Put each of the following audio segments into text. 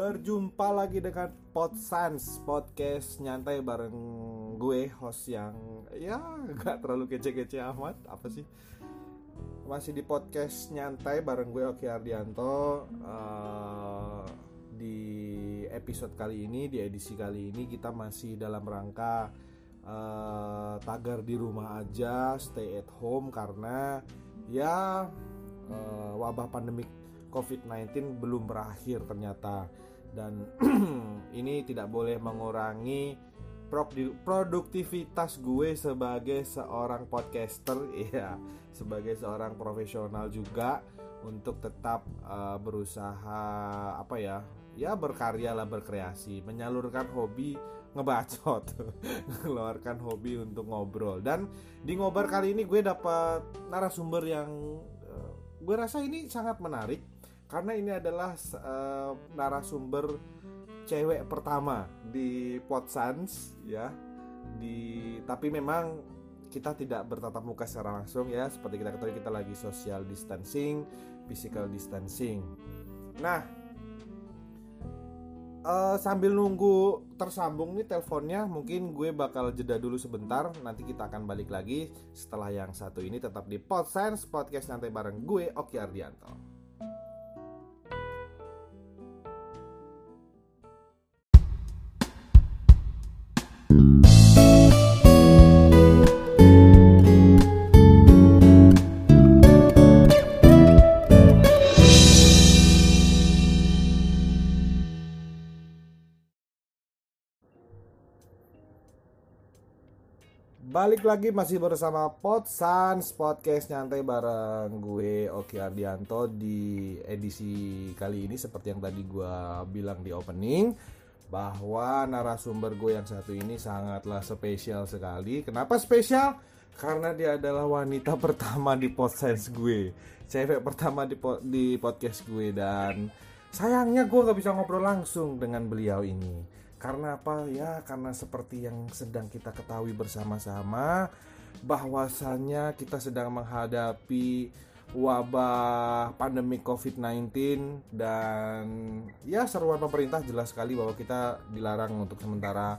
Berjumpa lagi dengan Podsans Podcast. Nyantai bareng gue host yang ya gak terlalu kece-kece amat. Apa sih? Masih di podcast nyantai bareng gue Oki Ardianto. Uh, Di episode kali ini, di edisi kali ini kita masih dalam rangka uh, Tagar di rumah aja, stay at home Karena ya uh, wabah pandemik COVID-19 belum berakhir ternyata dan ini tidak boleh mengurangi produktivitas gue sebagai seorang podcaster ya sebagai seorang profesional juga untuk tetap uh, berusaha apa ya ya berkarya lah berkreasi menyalurkan hobi ngebacot mengeluarkan hobi untuk ngobrol. Dan di ngobrol kali ini gue dapat narasumber yang uh, gue rasa ini sangat menarik karena ini adalah uh, narasumber cewek pertama di Potsans ya. Di tapi memang kita tidak bertatap muka secara langsung ya. Seperti kita ketahui kita lagi social distancing physical distancing. Nah uh, sambil nunggu tersambung nih teleponnya mungkin gue bakal jeda dulu sebentar. Nanti kita akan balik lagi setelah yang satu ini tetap di Potsans podcast nanti bareng gue Oki Ardianto Balik lagi masih bersama Podsans Podcast nyantai bareng gue Oki Ardianto di edisi kali ini seperti yang tadi gue bilang di opening bahwa narasumber gue yang satu ini sangatlah spesial sekali. Kenapa spesial? Karena dia adalah wanita pertama di Podsans gue, cewek pertama di po di podcast gue dan sayangnya gue nggak bisa ngobrol langsung dengan beliau ini karena apa ya? Karena seperti yang sedang kita ketahui bersama-sama bahwasanya kita sedang menghadapi wabah pandemi COVID-19 dan ya seruan pemerintah jelas sekali bahwa kita dilarang untuk sementara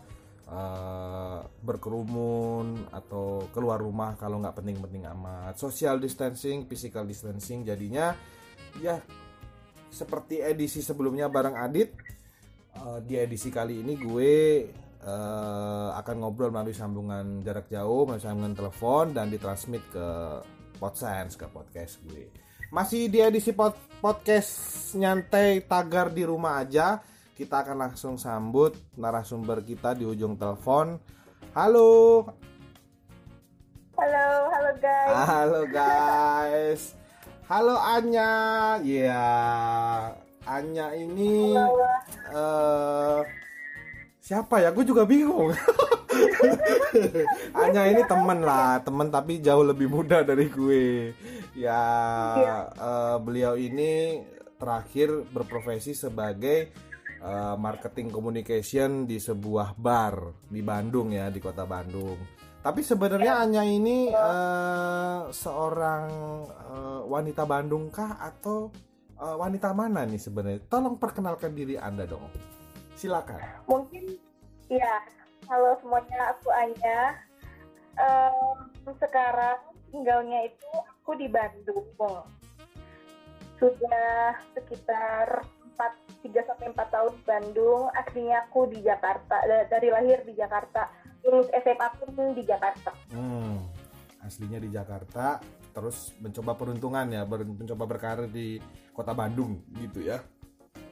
uh, berkerumun atau keluar rumah kalau nggak penting-penting amat. Social distancing, physical distancing jadinya ya seperti edisi sebelumnya bareng Adit uh, di edisi kali ini gue uh, akan ngobrol melalui sambungan jarak jauh, melalui sambungan telepon dan ditransmit ke Podsense ke podcast gue. Masih di edisi pod podcast nyantai tagar di rumah aja. Kita akan langsung sambut narasumber kita di ujung telepon. Halo. Halo, halo guys. Halo guys. Halo Anya. Ya, yeah. Anya ini uh, siapa ya? Gue juga bingung. Anya ini temen lah, temen tapi jauh lebih muda dari gue. Ya, uh, beliau ini terakhir berprofesi sebagai uh, marketing communication di sebuah bar di Bandung ya, di kota Bandung. Tapi sebenarnya Anya ini uh, seorang uh, wanita Bandung kah atau uh, wanita mana nih sebenarnya? Tolong perkenalkan diri Anda dong. Silakan. Mungkin ya, halo semuanya, aku Anya. Um, sekarang tinggalnya itu aku di Bandung. Sudah sekitar 4 3 sampai 4 tahun di Bandung. Aslinya aku di Jakarta, dari lahir di Jakarta. Lulus SMA pun di Jakarta. Hmm, aslinya di Jakarta, terus mencoba peruntungan ya, mencoba berkarir di kota Bandung gitu ya.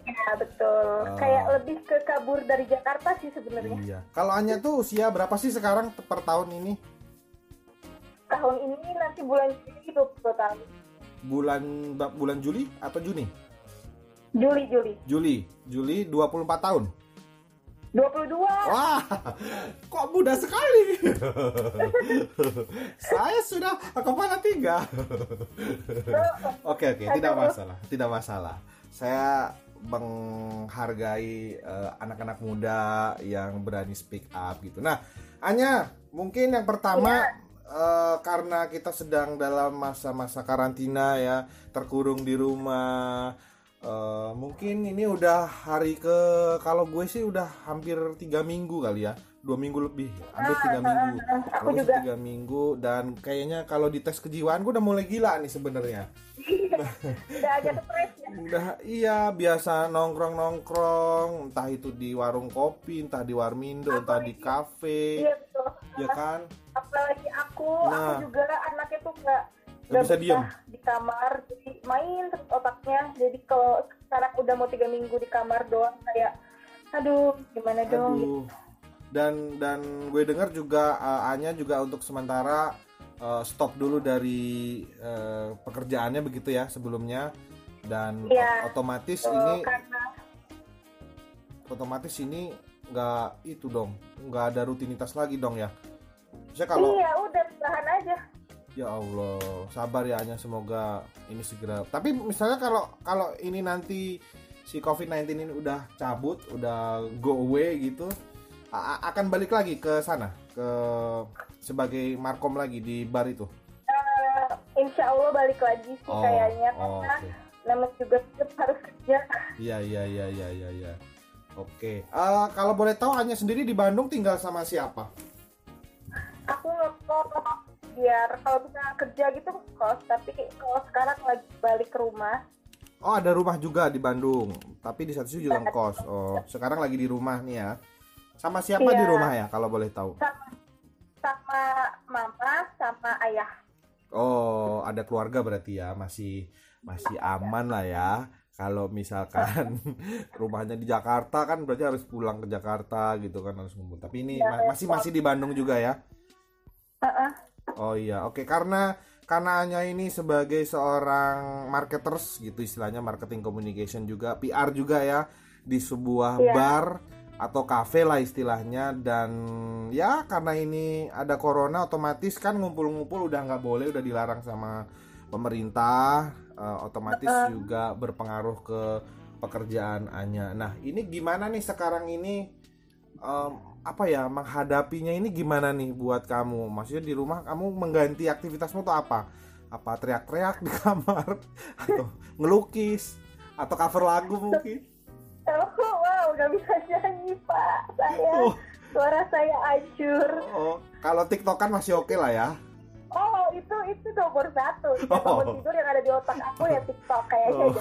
Ya betul. Uh, Kayak lebih ke kabur dari Jakarta sih sebenarnya. Iya. Kalau Anya tuh usia berapa sih sekarang per tahun ini? Tahun ini nanti bulan Juli 20 tahun. Bulan bulan Juli atau Juni? Juli, Juli. Juli, Juli 24 tahun. 22. Wah, kok muda sekali. Saya sudah kepala tiga. oke, oke, tidak masalah, tidak masalah. Saya menghargai eh, anak-anak muda yang berani speak up gitu. Nah, Anya, mungkin yang pertama ya. uh, karena kita sedang dalam masa-masa karantina ya, terkurung di rumah Eh, mungkin ini udah hari ke kalau gue sih udah hampir tiga minggu kali ya dua minggu lebih hampir tiga minggu Aku Kalau juga. tiga minggu dan kayaknya kalau di tes kejiwaan gue udah mulai gila nih sebenarnya Udah agak stres ya. udah iya biasa nongkrong nongkrong entah itu di warung kopi entah di warmindo entah di kafe Iya betul. ya kan Apalagi aku, Nah. aku juga anaknya tuh nggak Nggak bisa diem. di kamar, jadi main terus otaknya. Jadi kalau sekarang udah mau tiga minggu di kamar doang kayak, aduh gimana dong? gitu. Aduh. Dan dan gue dengar juga uh, Anya juga untuk sementara uh, stop dulu dari uh, pekerjaannya begitu ya sebelumnya dan o- otomatis So, ini karena otomatis ini nggak itu dong nggak ada rutinitas lagi dong ya. Saya kalau iya udah tahan aja. ya Allah sabar ya Anya semoga ini segera. Tapi misalnya kalau kalau ini nanti si COVID-19 ini udah cabut, udah go away gitu, a- akan balik lagi ke sana ke sebagai markom lagi di bar itu. Eh, insya Allah balik lagi sih kayaknya oh, karena oke. namanya juga tetap harus kerja. Iya iya iya iya iya. iya. Oke. Eh, kalau boleh tahu Anya sendiri di Bandung tinggal sama siapa? Aku ngekos biar kalau bisa kerja gitu kos, tapi kalau sekarang lagi balik ke rumah Oh ada rumah juga di Bandung, tapi di satu sisi juga ngekos. Oh sekarang lagi di rumah nih ya. Sama siapa di Iya. rumah ya kalau boleh tahu? sama sama mama sama ayah. Oh, ada keluarga berarti ya, masih masih aman lah ya. Kalau misalkan rumahnya di Jakarta kan berarti harus pulang ke Jakarta gitu kan harus ngumpul. Tapi ini Ya, ma- masih masih di Bandung juga ya. Heeh. Oh iya, oke karena karena hanya ini sebagai seorang marketers gitu istilahnya marketing communication juga, PR juga ya di sebuah Iya. bar atau kafe lah istilahnya dan ya karena ini ada corona otomatis kan ngumpul-ngumpul udah nggak boleh udah dilarang sama pemerintah eh, otomatis juga berpengaruh ke pekerjaan Anya. Nah ini gimana nih sekarang ini em, apa ya menghadapinya ini gimana nih buat kamu? Maksudnya di rumah kamu mengganti aktivitasmu tuh apa? Apa teriak-teriak di kamar atau ngelukis atau cover lagu mungkin? Nggak bisa nyanyi pak. Saya Oh, suara saya hancur. oh, kalau TikTokan masih oke lah ya. Oh, itu itu nomor satu. Itu Oh. bangun tidur yang ada di otak aku ya TikTok kayaknya. Oh,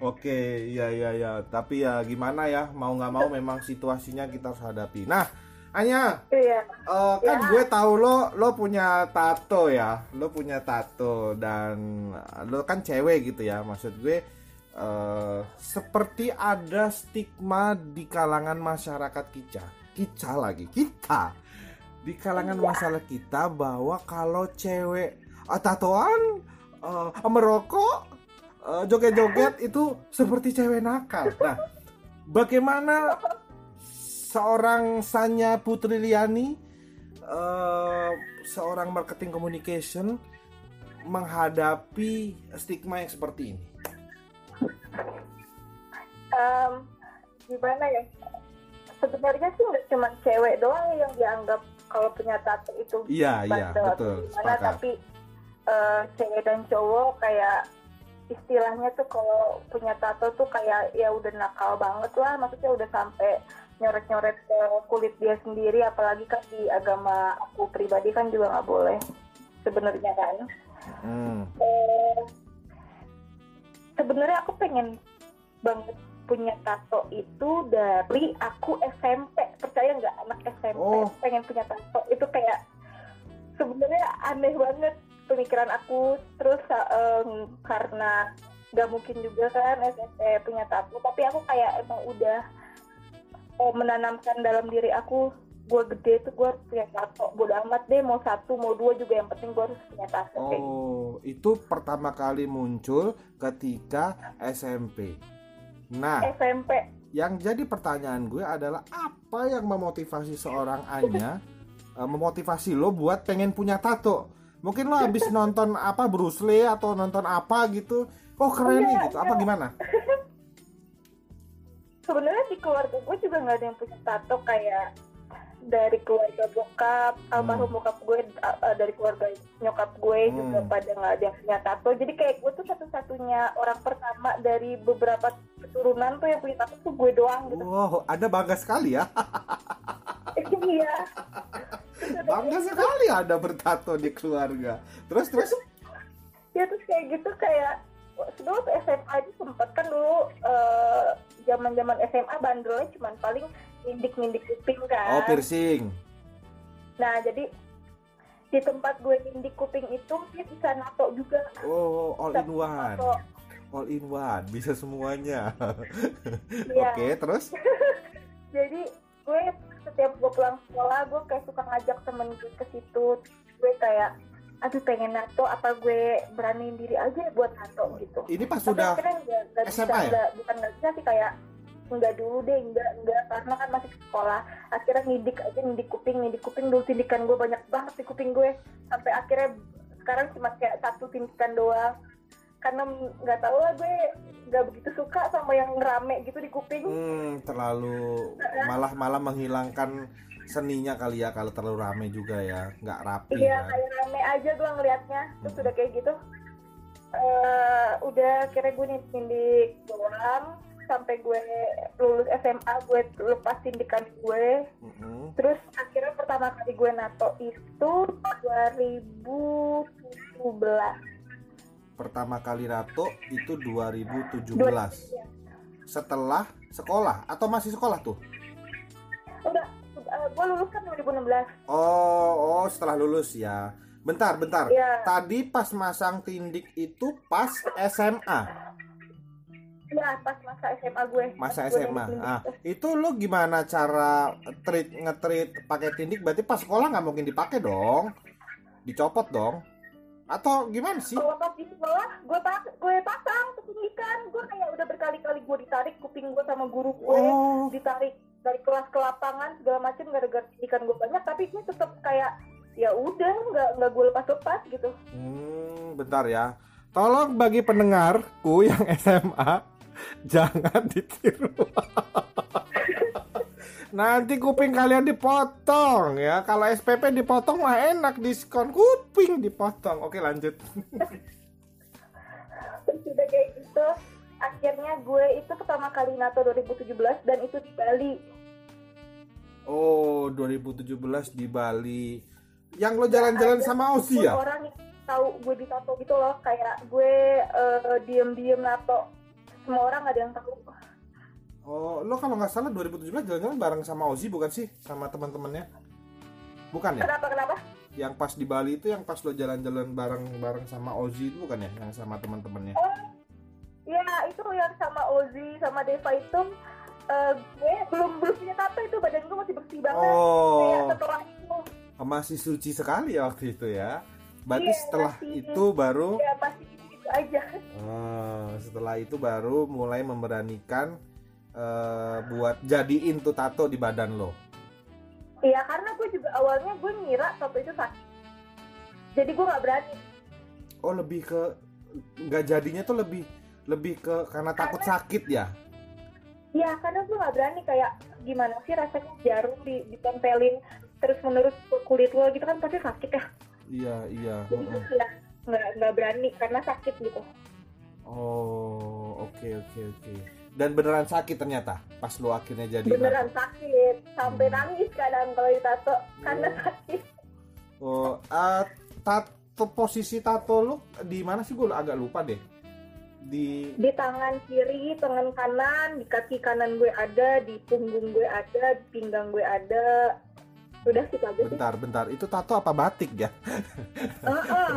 Oke, iya iya iya. Tapi ya gimana ya, mau nggak mau memang situasinya kita harus hadapi. Nah, Anya, Iya. Eh, kan Ya. gue tahu lo lo punya tato ya lo punya tato dan lo kan cewek gitu ya maksud gue eh, seperti ada stigma di kalangan masyarakat kita. Kita lagi kita. Di kalangan Iya. masalah kita bahwa kalau cewek ah, tatoan eh, merokok eh, joget-joget itu seperti cewek nakal. Nah bagaimana seorang Sanya Putri Liani eh, seorang marketing communication menghadapi stigma yang seperti ini Em, gimana ya? Sebenarnya sih nggak cuma cewek doang yang dianggap kalau punya tato itu iya iya betul gimana, tapi eh, cewek dan cowok kayak istilahnya tuh kalau punya tato tuh kayak ya udah nakal banget lah maksudnya udah sampai nyoret-nyoret ke kulit dia sendiri apalagi kan di agama aku pribadi kan juga nggak boleh sebenarnya kan. Hmm, Eh, sebenarnya aku pengen banget punya tato itu dari aku SMP percaya nggak anak SMP Oh. pengen punya tato. Itu kayak sebenarnya aneh banget pemikiran aku. Terus eh, karena nggak mungkin juga kan SMP punya tato tapi aku kayak emang udah eh, menanamkan dalam diri aku gue gede tuh gue harus punya tato bodo amat deh mau satu mau dua juga yang penting gue harus punya tato kayak gitu. oh itu pertama kali muncul ketika SMP nah SMP yang jadi pertanyaan gue adalah apa yang memotivasi seorang Anya? Eh, memotivasi lo buat pengen punya tato. Mungkin lo habis nonton apa Bruce Lee atau nonton apa gitu. Oh keren nih Iya, gitu. Apa gimana? Sebenarnya di keluarga gue juga nggak ada yang punya tato kayak dari keluarga bokap almarhum Hmm. bokap gue uh, uh, dari keluarga nyokap gue Hmm. juga pada nggak ada yang punya tato jadi kayak gue tuh satu-satunya orang pertama dari beberapa keturunan tuh yang punya tato tuh gue doang gitu Wow, ada bangga sekali ya. iya Bangga sekali ada bertato di keluarga. Terus terus ya terus kayak gitu kayak dulu tuh SMA itu sempet kan dulu zaman zaman SMA bandelnya cuman paling nindik-nindik kuping kan oh piercing. nah jadi di tempat gue nindik kuping itu dia bisa nato juga Oh, all in one. nato All in one, bisa semuanya. Iya. Oke, terus jadi gue setiap gue pulang sekolah gue kayak suka ngajak temen gue ke situ gue kayak aduh pengen nato apa gue beraniin diri aja buat nato gitu ini pas tapi sudah nggak nggak bisa SMA ya? nggak bukan nggak bisa sih kayak nggak dulu deh nggak nggak karena kan masih sekolah. Akhirnya nidik aja nidik kuping nidik kuping. Dulu tindikan gue banyak banget di kuping gue. Sampai akhirnya sekarang cuma kayak satu tindikan doang. Karena nggak tahu lah gue nggak begitu suka sama yang rame gitu di kuping. Hmm, terlalu malah malah menghilangkan seninya kali ya kalau terlalu rame juga ya, nggak rapi iya kan. kayak rame aja gue ngelihatnya terus Hmm. udah kayak gitu eh udah akhirnya gue nindik doang sampai gue lulus SMA gue lepas tindikan gue Mm-mm. Terus akhirnya pertama kali gue nato itu 2017. Pertama kali nato itu 2017. Iya. Setelah sekolah atau masih sekolah tuh? Udah, uh, gue lulus kan 2016. Oh, oh setelah lulus ya. Bentar, bentar. Iya, Tadi pas masang tindik itu pas SMA, iya pas masa SMA gue. masa Pas SMA. Ah, itu. itu lo gimana cara treat ngetreat pakai tindik? Berarti pas sekolah nggak mungkin dipakai dong, dicopot dong? Atau gimana sih? Kalau pas di sekolah, gue pas gue pasang ketindikan. Gue kayak udah berkali-kali gue ditarik kuping gue sama guru gue. Oh, Ditarik dari kelas ke lapangan segala macam gara-gara tindikan gue banyak. Tapi gue tetap kayak ya udah nggak nggak gue lepas-lepas gitu. hmm, bentar ya. Tolong bagi pendengarku yang SMA jangan ditiru. Nanti kuping kalian dipotong ya. Kalau SPP dipotong mah enak diskon kuping dipotong. Oke lanjut. terus udah kayak gitu akhirnya gue itu pertama kali NATO 2017 dan itu di Bali Oh 2017 di Bali. Yang lo jalan-jalan Ada sama Ozi ya? orang tahu gue ditato gitu loh kayak gue eh, diem-diem NATO semua orang gak ada yang tahu Oh lo kalau nggak salah 2017 jalan-jalan bareng sama Ozi bukan sih? Sama teman-temannya? Bukan ya? kenapa kenapa Yang pas di Bali itu yang pas lo jalan-jalan bareng-bareng sama Ozi itu bukan ya? Yang sama teman-temannya? ya itu yang sama Ozi sama Deva itu eh, gue belum belum punya tato itu badan gue masih bersih banget kayak Oh, setelah itu masih suci sekali ya waktu itu ya. Berarti Iya, setelah masih. itu baru ya masih gitu aja oh, setelah itu baru mulai memberanikan eh, buat jadiin tuh tato di badan lo. Iya karena gue juga awalnya gue ngira tato itu sakit jadi gue nggak berani Oh, lebih ke nggak jadinya tuh lebih lebih ke karena takut sakit ya. Ya karena gue nggak berani kayak gimana sih rasanya jarum di, ditempelin terus menerus kulit lo gitu kan pasti sakit ya. Iya, iya. Jadi nggak nggak berani karena sakit gitu. Oh, oke oke oke. Dan beneran sakit ternyata pas lo akhirnya jadi Beneran sakit sampai Hmm. nangis kadang kalau ditato karena Oh. sakit. Oh, ah, tato posisi tato lo di mana sih gue agak lupa deh. Di Di tangan kiri, tangan kanan, di kaki kanan gue ada, di punggung gue ada, di pinggang gue ada. Udah sih aja sih. bentar bentar itu tato apa batik ya? Heeh.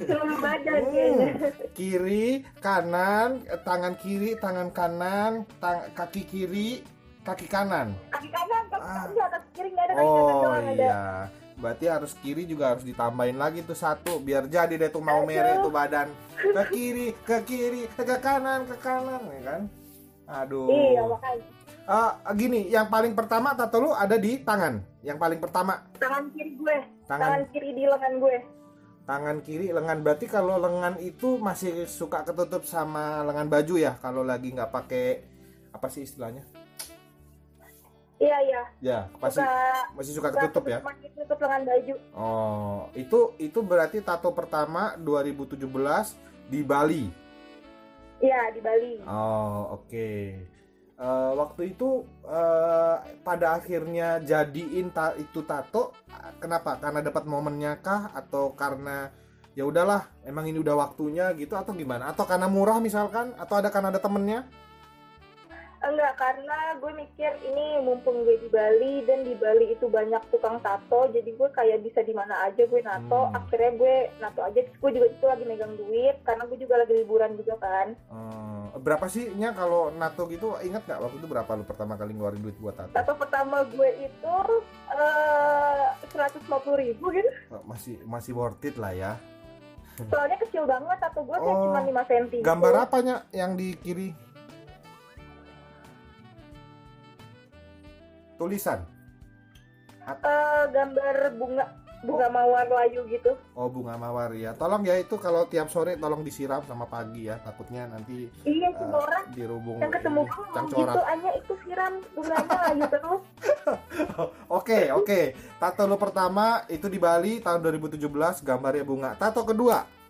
Seluruh badan Hmm. Kiri, kanan, eh, tangan kiri, tangan kanan, tang- kaki kiri, kaki kanan. Kaki kanan, kaki Ah. kanan, kaki kiri nggak ada, kaki kanan Oh doang ada. iya. Berarti harus kiri juga harus ditambahin lagi tuh satu biar jadi deh tuh mau merek tuh badan. Ke kiri, ke kiri, ke kanan, ke kanan ya kan? Aduh. Iya makanya. Ah, gini, yang paling pertama tato lu ada di tangan. Yang paling pertama Tangan kiri gue, tangan, tangan kiri di lengan gue. tangan kiri lengan berarti kalau lengan itu masih suka ketutup sama lengan baju ya kalau lagi nggak pakai apa sih istilahnya? Iya iya. Ya, pasti Suka masih suka ketutup ya. Masih tutup lengan baju. Oh, itu itu berarti tato pertama 2017 di Bali. Iya di Bali. Oh, oke. Eh, waktu itu eh, pada akhirnya jadiin ta- itu tato kenapa? Karena dapat momennya kah atau karena ya udahlah, emang ini udah waktunya gitu atau gimana? Atau karena murah misalkan atau ada karena ada temennya? Enggak, karena gue mikir ini mumpung gue di Bali dan di Bali itu banyak tukang tato, jadi gue kayak bisa di mana aja gue nato. Hmm. Akhirnya gue nato aja. Gue juga itu lagi megang duit karena gue juga lagi liburan juga kan. Eh, berapa sih nya kalau nato gitu ingat nggak waktu itu berapa lu pertama kali ngeluarin duit buat tato? Tato pertama gue itu eh 150 ribu gitu. Eh, Masih masih worth it lah ya. Soalnya kecil banget tato gue kayak Oh, cuma 5 cm. Gambar apanya yang di kiri? Tulisan. Eh, gambar bunga bunga mawar layu gitu. Oh bunga mawar ya. Tolong ya itu kalau tiap sore tolong disiram sama pagi ya. Takutnya nanti Iya, eh, semua orang dirubung yang ketemu ini, gue gitu hanya itu siram bunganya layu terus. Oke oke. Tato lo pertama itu di Bali tahun 2017 gambarnya bunga. Tato kedua.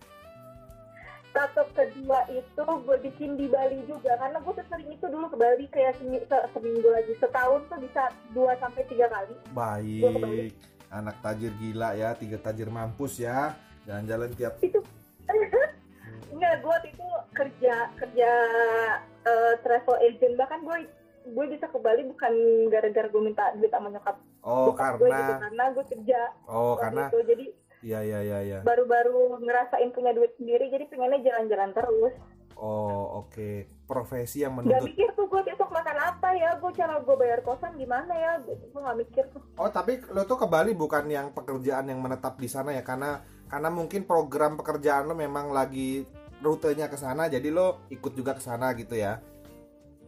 tato kedua itu gue bikin di Bali juga karena gue tuh sering itu dulu ke Bali kayak semi- se- seminggu lagi setahun tuh bisa 2 sampai tiga kali Gua ke Bali. Baik. Anak tajir gila ya. Tiga tajir mampus ya. Jalan-jalan tiap. itu enggak gue waktu itu kerja kerja eh, travel agent bahkan gue gue bisa ke Bali bukan gara-gara gue minta duit sama nyokap Oh bokap gue gitu karena. karena gue kerja Oh karena. itu jadi Iya iya iya iya. baru-baru ngerasain punya duit sendiri jadi pengennya jalan-jalan terus Oh oke. Profesi yang Gak menuntut mikir tuh gue besok makan apa ya, gue cara gue bayar kosan gimana ya, gue gak mikir tuh. Oh tapi lo tuh ke Bali bukan yang pekerjaan yang menetap di sana ya karena karena mungkin program pekerjaan lo memang lagi rutenya ke sana jadi lo ikut juga ke sana gitu ya.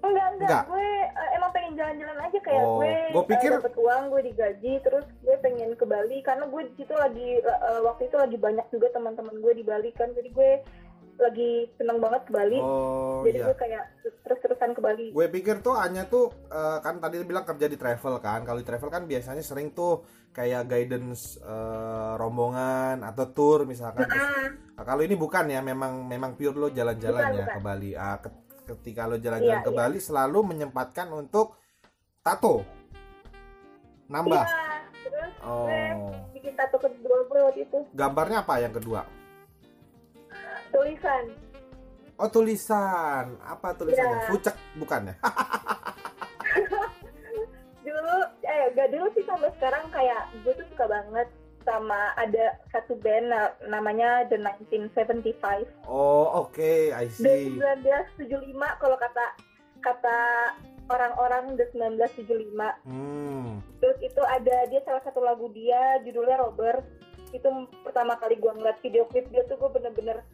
Enggak, enggak, Enggak. gue eh, emang pengen jalan-jalan aja kayak Oh, gue, gue pikir- eh, dapet uang, gue digaji, terus gue pengen ke Bali karena gue di situ lagi eh, waktu itu lagi banyak juga teman-teman gue di Bali kan, jadi gue lagi seneng banget ke Bali, Oh jadi iya. gue kayak terus-terusan ke Bali. Gue pikir tuh hanya tuh eh, kan tadi bilang kerja di travel kan. Kalau di travel kan biasanya sering tuh kayak guidance eh, rombongan atau tour misalkan. Ah, Nah, kalau ini bukan ya, memang memang pure lo jalan-jalan ya bukan. ke Bali. Ah, ke- ketika lo jalan-jalan Iya, ke iya. Bali selalu menyempatkan untuk tato. Nambah. Iya, terus Oh. bikin tato kedua waktu itu, Gambarnya apa yang kedua? Tulisan. Oh, tulisan. Apa tulisannya? Iya. Fucek bukan ya? dulu eh gak dulu sih sampai sekarang kayak gue tuh suka banget sama ada satu band na- namanya The 1975 Oh, oke, I see. The 1975 kalau kata kata orang-orang The 1975 Hmm. terus itu ada dia salah satu lagu dia judulnya Robert itu pertama kali gue ngeliat video klip dia tuh gue bener-bener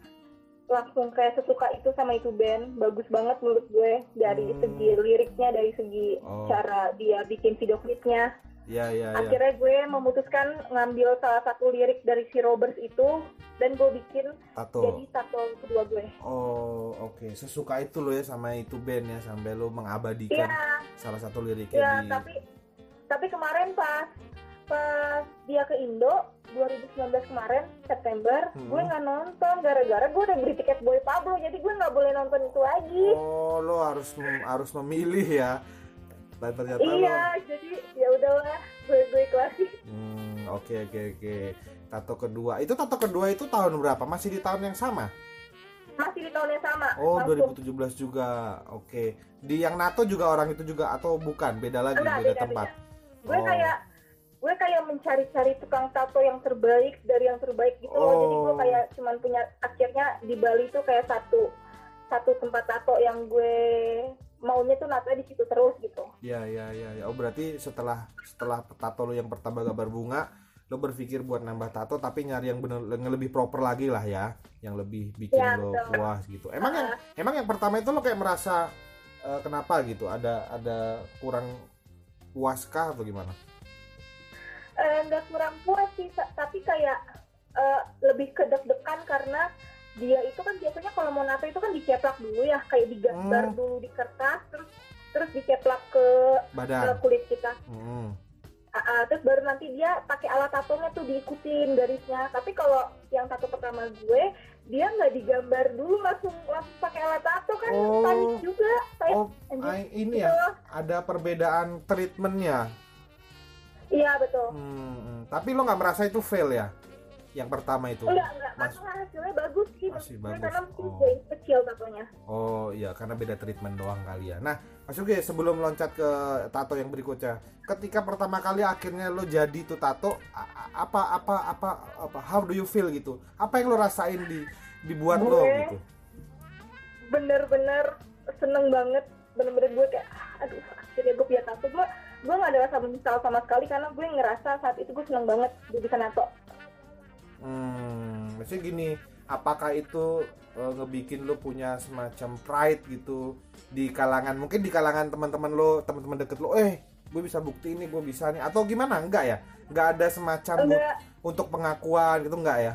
langsung kayak sesuka itu sama itu band bagus banget menurut gue dari Hmm. segi liriknya dari segi Oh. cara dia bikin video klipnya Ya, ya, ya. akhirnya gue memutuskan ngambil salah satu lirik dari si Roberts itu dan gue bikin Tato. jadi tato kedua gue Oh, oke. Sesuka itu lo ya sama itu band ya sampai lo mengabadikan iya salah satu liriknya iya di tapi tapi kemarin pas pas dia ke Indo 2019 kemarin September Hmm. gue nggak nonton gara-gara gue udah beli tiket Boy Pablo jadi gue nggak boleh nonton itu lagi Oh, lo harus mem- harus memilih ya. Dan ternyata lo iya jadi ya udahlah gue gue ikhlasin Hmm, oke oke oke. Tato kedua. Itu tato kedua itu tahun berapa? Masih di tahun yang sama? masih di tahun yang sama Oh, langsung 2017 juga. Oke. Di yang NATO juga orang itu juga atau bukan? Beda lagi, Enggak, beda beda, tempat. gue Oh. kayak gue kayak mencari-cari tukang tato yang terbaik dari yang terbaik gitu loh jadi gue Oh. kayak cuman punya akhirnya di Bali tuh kayak satu satu tempat tato yang gue maunya tuh nato di situ terus gitu Ya, ya, ya, ya. Oh, berarti setelah setelah tato lo yang pertama gambar bunga, lo berpikir buat nambah tato tapi nyari yang bener yang lebih proper lagi lah ya, yang lebih bikin Ya, lo betul. puas gitu. Emang yang emang yang pertama itu lo kayak merasa eh, kenapa gitu? Ada ada kurang puaskah atau gimana? Eh, nggak kurang puas sih tapi kayak eh, lebih kedek-dekan karena dia itu kan biasanya kalau mau nato itu kan dicetak dulu ya kayak digambar Hmm. dulu di kertas terus terus dikeplak ke ke badan kulit kita Mm. Ah, ah, terus baru nanti dia pakai alat tatonya tuh diikutin garisnya tapi kalau yang tato pertama gue dia nggak digambar dulu langsung langsung pakai alat tato kan Oh. panik juga saya oh anjir, ini gitu. ya ada perbedaan treatmentnya iya betul Hmm, hmm. tapi lo nggak merasa itu fail ya yang pertama itu enggak enggak Mas- hasilnya bagus sih Masih bagus. karena Oh. kecil tatonya Oh iya karena beda treatment doang kali ya. Nah Mas Yogi sebelum loncat ke tato yang berikutnya, ketika pertama kali akhirnya lo jadi tuh tato, apa apa apa apa how do you feel gitu? Apa yang lo rasain di dibuat lo Gue- gitu? bener-bener seneng banget bener-bener gue kayak "Ah, aduh akhirnya gue punya tato gue gue gak ada rasa menyesal sama sekali karena gue ngerasa saat itu gue seneng banget gue bisa nato Hmm, maksudnya gini, apakah itu eh, ngebikin lo punya semacam pride gitu di kalangan mungkin di kalangan teman-teman lo, teman-teman deket lo, eh gue bisa bukti ini, gue bisa nih, atau gimana? Enggak ya? Enggak ada semacam enggak untuk pengakuan gitu enggak ya?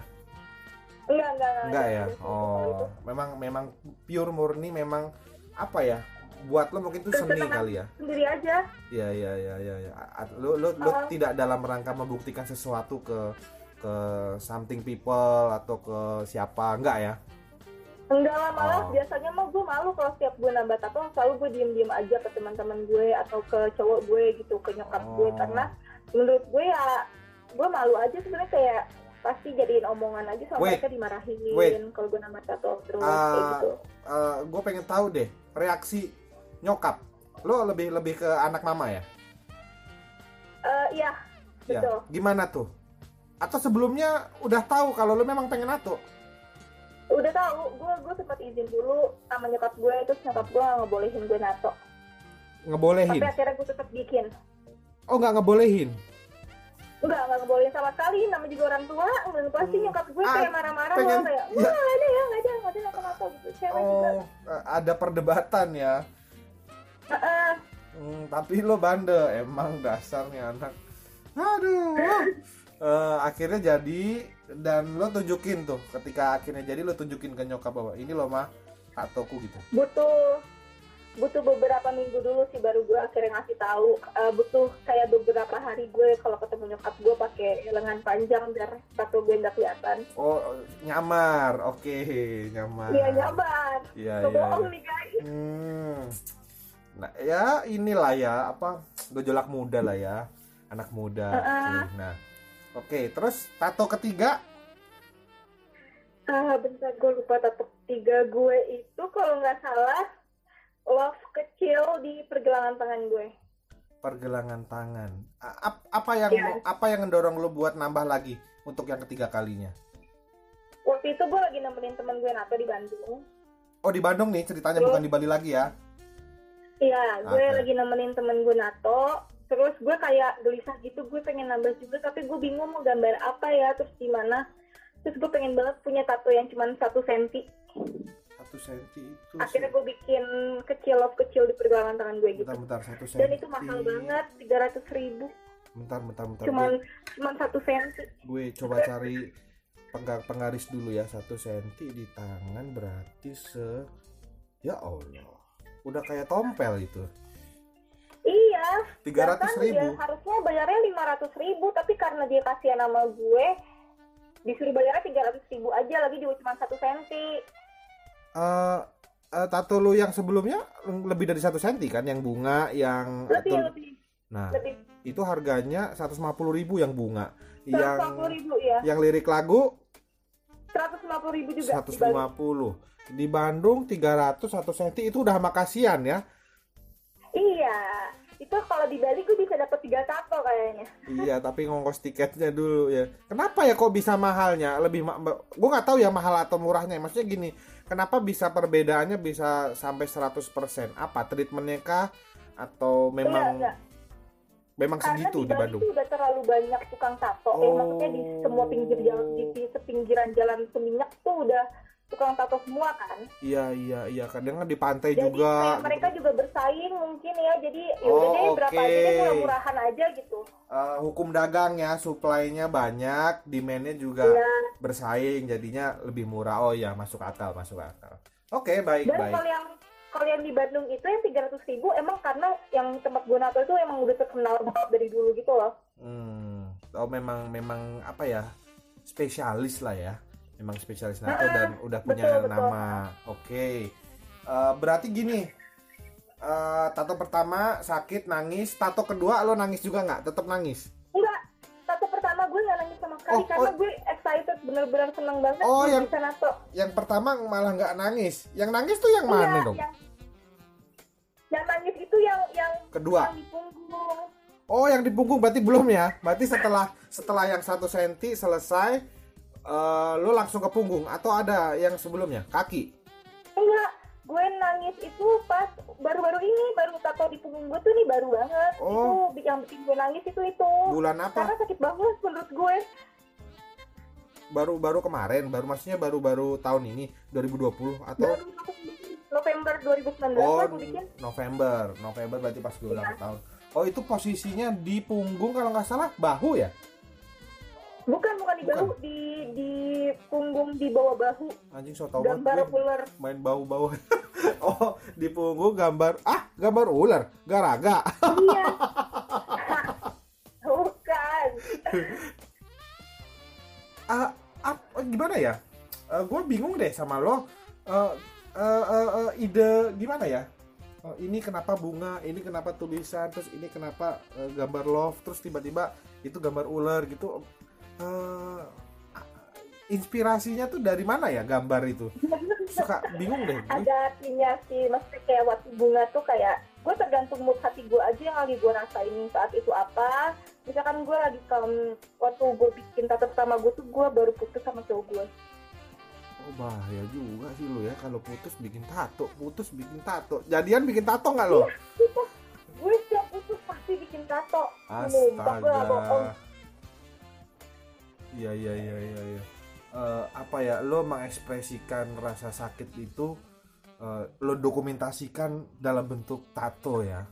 enggak enggak Enggak ada. ya? Oh, memang memang pure murni memang apa ya? Buat lo mungkin itu seni kali ya. sendiri aja Iya iya iya iya ya. Lo lo lo Oh. tidak dalam rangka membuktikan sesuatu ke ke something people atau ke siapa enggak ya? enggak lah malah Oh. biasanya mah gue malu kalau setiap gue nambah tato selalu gue diem diem aja ke teman-teman gue atau ke cowok gue gitu ke nyokap gue Oh. karena menurut gue ya gue malu aja sebenarnya kayak pasti jadiin omongan aja sama Wait. mereka dimarahin kalau gue nambah tato terus Ah, kayak gitu gue pengen tahu deh reaksi nyokap. Lo lebih lebih ke anak mama ya? Eh, iya Ya. betul Gimana tuh? Atau sebelumnya udah tahu kalau lo memang pengen nato? udah tahu gue gue sempat izin dulu sama nyokap gue terus nyokap gue ngebolehin gue nato Ngebolehin? tapi akhirnya gue tetap bikin Oh nggak ngebolehin? enggak nggak ngebolehin sama sekali nama juga orang tua dan pasti Hmm. nyokap gue Ah, kayak marah-marah pengen- kayak ya. wah nggak ada ya nggak ada nggak ada nato nato gitu cewek juga Oh, eh, ada perdebatan ya. Hmm, tapi lo bandel emang dasarnya anak. Aduh. Eh, akhirnya jadi dan lo tunjukin tuh ketika akhirnya jadi lo tunjukin ke nyokap bahwa ini lo mah tatoku gitu. butuh butuh beberapa minggu dulu sih baru gue akhirnya ngasih tahu Eh, butuh kayak beberapa hari gue kalau ketemu nyokap gue pakai lengan panjang biar tato gue nggak kelihatan Oh, nyamar. Oke, nyamar. iya nyaman Iya, iya. bohong nih guys Hmm. Nah, ya inilah ya apa gejolak muda lah ya. Anak muda. Heeh. Nah. Oke, terus tato ketiga ah bentar gue lupa tato tiga gue itu kalau nggak salah love kecil di pergelangan tangan gue pergelangan tangan. A- ap- apa yang Iya. apa yang mendorong lo buat nambah lagi untuk yang ketiga kalinya? waktu itu gue lagi nemenin temen gue nato di Bandung Oh di Bandung nih ceritanya Terus? bukan di Bali lagi ya? Iya, gue Oke. lagi nemenin temen gue nato. Terus gue kayak gelisah gitu, gue pengen nambah juga, tapi gue bingung mau gambar apa ya, terus gimana. Terus gue pengen banget punya tato yang cuma satu senti. Satu senti itu. Akhirnya gue bikin kecil love kecil di pergelangan tangan gue gitu. bentar bentar satu senti. Dan itu mahal banget, 300 ribu. Bentar bentar bentar. Cuman Gue, cuman satu senti. gue coba cari pengga- penggaris dulu ya satu senti di tangan berarti se ya Allah udah kayak tompel itu Iya. tiga ratus ribu dia harusnya bayarnya 500 ribu, tapi karena dia kasihan sama gue, disuruh bayarnya 300 ribu aja, lagi juga cuma satu senti. Eh, eh, tato lu yang sebelumnya lebih dari satu senti kan yang bunga yang Lebih, atau- lebih, nah lebih. itu harganya 150.000 ribu yang bunga yang 150 ribu ya. yang lirik lagu 150 ribu juga. di Bali. 150 di Bandung 300 satu senti itu udah makasian ya Iya. Itu kalau di Bali gue bisa dapat tiga tato kayaknya. iya tapi ngongkos tiketnya dulu ya kenapa ya kok bisa mahalnya lebih ma gue nggak tahu ya mahal atau murahnya maksudnya gini kenapa bisa perbedaannya bisa sampai 100% apa treatmentnya kah atau memang enggak. Memang Karena segitu di di Bandung itu udah terlalu banyak tukang tato. Eh, Oh. maksudnya di semua pinggir jalan, di, sepinggiran jalan seminyak tuh udah tukang tato semua kan. iya iya iya kadang kan di pantai Jadi juga gitu. mereka juga bersaing mungkin ya. Jadi ya Oh, udah deh berapa oke. aja deh murah-murahan aja gitu. Eh, hukum dagang ya supply-nya banyak demand-nya juga Iya. bersaing jadinya lebih murah oh ya masuk akal masuk akal oke baik Dan baik kalau yang kalau yang di Bandung itu yang 300 ribu emang karena yang tempat gue nato itu emang udah terkenal banget dari dulu gitu loh Hmm. Oh memang memang apa ya spesialis lah ya. Memang spesialis nato Ah, dan udah punya betul, nama. Oke. Eh, berarti gini. eh, tato pertama sakit nangis, tato kedua lo nangis juga nggak? Tetap nangis. enggak tato pertama gue nggak nangis sama sekali Oh, karena oh. gue excited bener-bener seneng banget Oh, yang- bisa nato Yang pertama malah nggak nangis. Yang nangis tuh yang mana Enggak, dong? yang yang nangis itu yang yang Kedua. yang di punggung Oh yang di punggung berarti belum ya? Berarti setelah setelah yang satu senti selesai, eh, lo langsung ke punggung atau ada yang sebelumnya kaki? enggak gue nangis itu pas baru-baru ini baru tato di punggung gue tuh nih baru banget Oh. itu yang bikin gue nangis itu itu Bulan apa? karena sakit banget menurut gue baru baru kemarin baru maksudnya baru baru tahun ini 2020 atau baru November 2019 oh gue bikin. November. November berarti pas gue ulang tahun. Oh itu posisinya di punggung kalau nggak salah bahu ya? Bukan bukan di Bukan. bahu di di punggung di bawah bahu. Anjing so tau gambar ular. main bau-bau oh di punggung gambar ah gambar ular garaga. Iya. Bukan. Ah, ah, gimana ya? Gue bingung deh sama lo. Eh, eh, eh, eh, ide gimana ya? Eh, ini kenapa bunga ini kenapa tulisan terus ini kenapa eh, gambar love terus tiba-tiba itu gambar ular gitu. Eh, inspirasinya tuh dari mana ya gambar itu? Suka bingung deh. Ada artinya sih maksudnya kayak waktu bunga tuh kayak gue tergantung mood hati gue aja yang lagi gue rasain saat itu apa. Misalkan gue lagi um, waktu gue bikin tato pertama gue tuh gue baru putus sama cowok gue oh bahaya juga sih lo ya kalau putus bikin tato putus bikin tato jadian bikin tato nggak lo Sumpah, gue setiap putus pasti bikin tato. Astaga. Iya iya iya iya. iya. Eh, apa ya lo mengekspresikan rasa sakit itu eh, lo dokumentasikan dalam bentuk tato ya.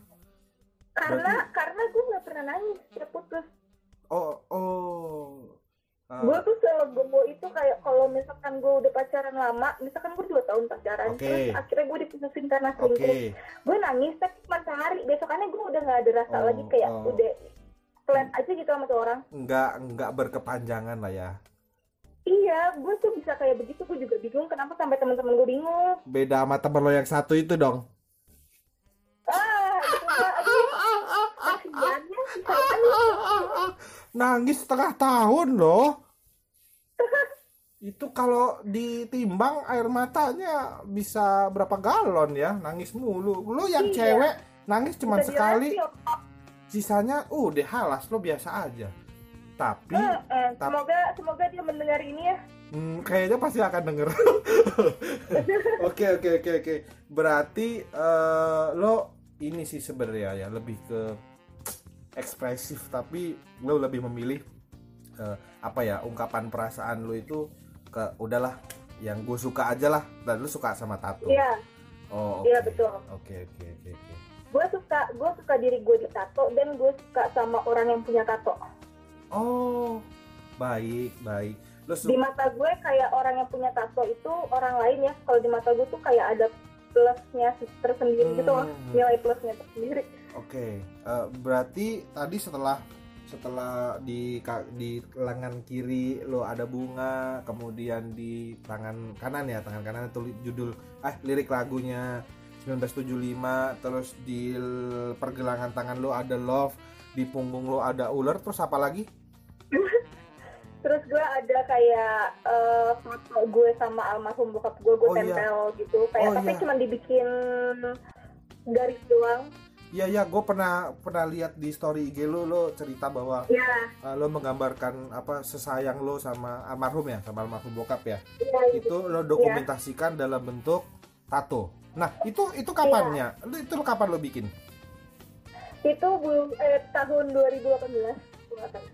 karena karena gue nggak pernah nangis setiap putus Oh oh. Eh, gue tuh selegomo itu kayak kalau misalkan gue udah pacaran lama misalkan gue dua tahun pacaran Oke. terus akhirnya gue diputusin karena selingkuh gue nangis tapi cuma sehari besokannya gue udah nggak ada rasa Oh, lagi kayak oh. udah flat aja gitu sama tuh orang Nggak nggak berkepanjangan lah ya. iya gue tuh bisa kayak begitu gue juga bingung kenapa sampai teman-teman gue bingung Beda sama temen lo yang satu itu dong. ah gitu Nangis setengah tahun loh. Itu kalau ditimbang air matanya bisa berapa galon ya? Nangis mulu. Lo yang Iya. cewek nangis cuma sekali, sisanya uh deh halas lo biasa aja. Tapi Eh, eh, Tapi- semoga semoga dia mendengar ini ya hmm, kayaknya pasti akan denger. Oke oke oke oke. Berarti eh, lo ini sih sebenarnya ya lebih ke ekspresif tapi lo lebih memilih eh, apa ya ungkapan perasaan lo itu ke udahlah yang gue suka aja lah dan lo suka sama tato. iya Oh oke. iya betul Oke oke oke oke. gue suka gue suka diri gue ditato dan gue suka sama orang yang punya tato Oh baik baik. Lo di mata gue kayak orang yang punya tato itu orang lain ya kalau di mata gue tuh kayak ada plusnya tersendiri gitu loh Hmm. nilai plusnya tersendiri Oke, eh, berarti tadi setelah setelah di di lengan kiri lo ada bunga, kemudian di tangan kanan ya, tangan kanan tulis judul eh lirik lagunya 1975, terus di pergelangan tangan lo ada love, di punggung lo ada ular, terus apa lagi? terus gue ada kayak eh, foto gue sama almarhum bokap gue gue Oh, iya. tempel gitu kayak Oh, tapi iya. cuma dibikin garis doang Iya ya, gue pernah pernah lihat di story IG lo, lo cerita bahwa ya eh, lo menggambarkan apa sesayang lo sama almarhum ya, sama almarhum bokap ya. iya gitu. itu lo dokumentasikan dalam bentuk tato. Nah, itu itu kapannya? Lu itu lo kapan lo bikin? itu belum eh, tahun 2018 gue nggak tahu.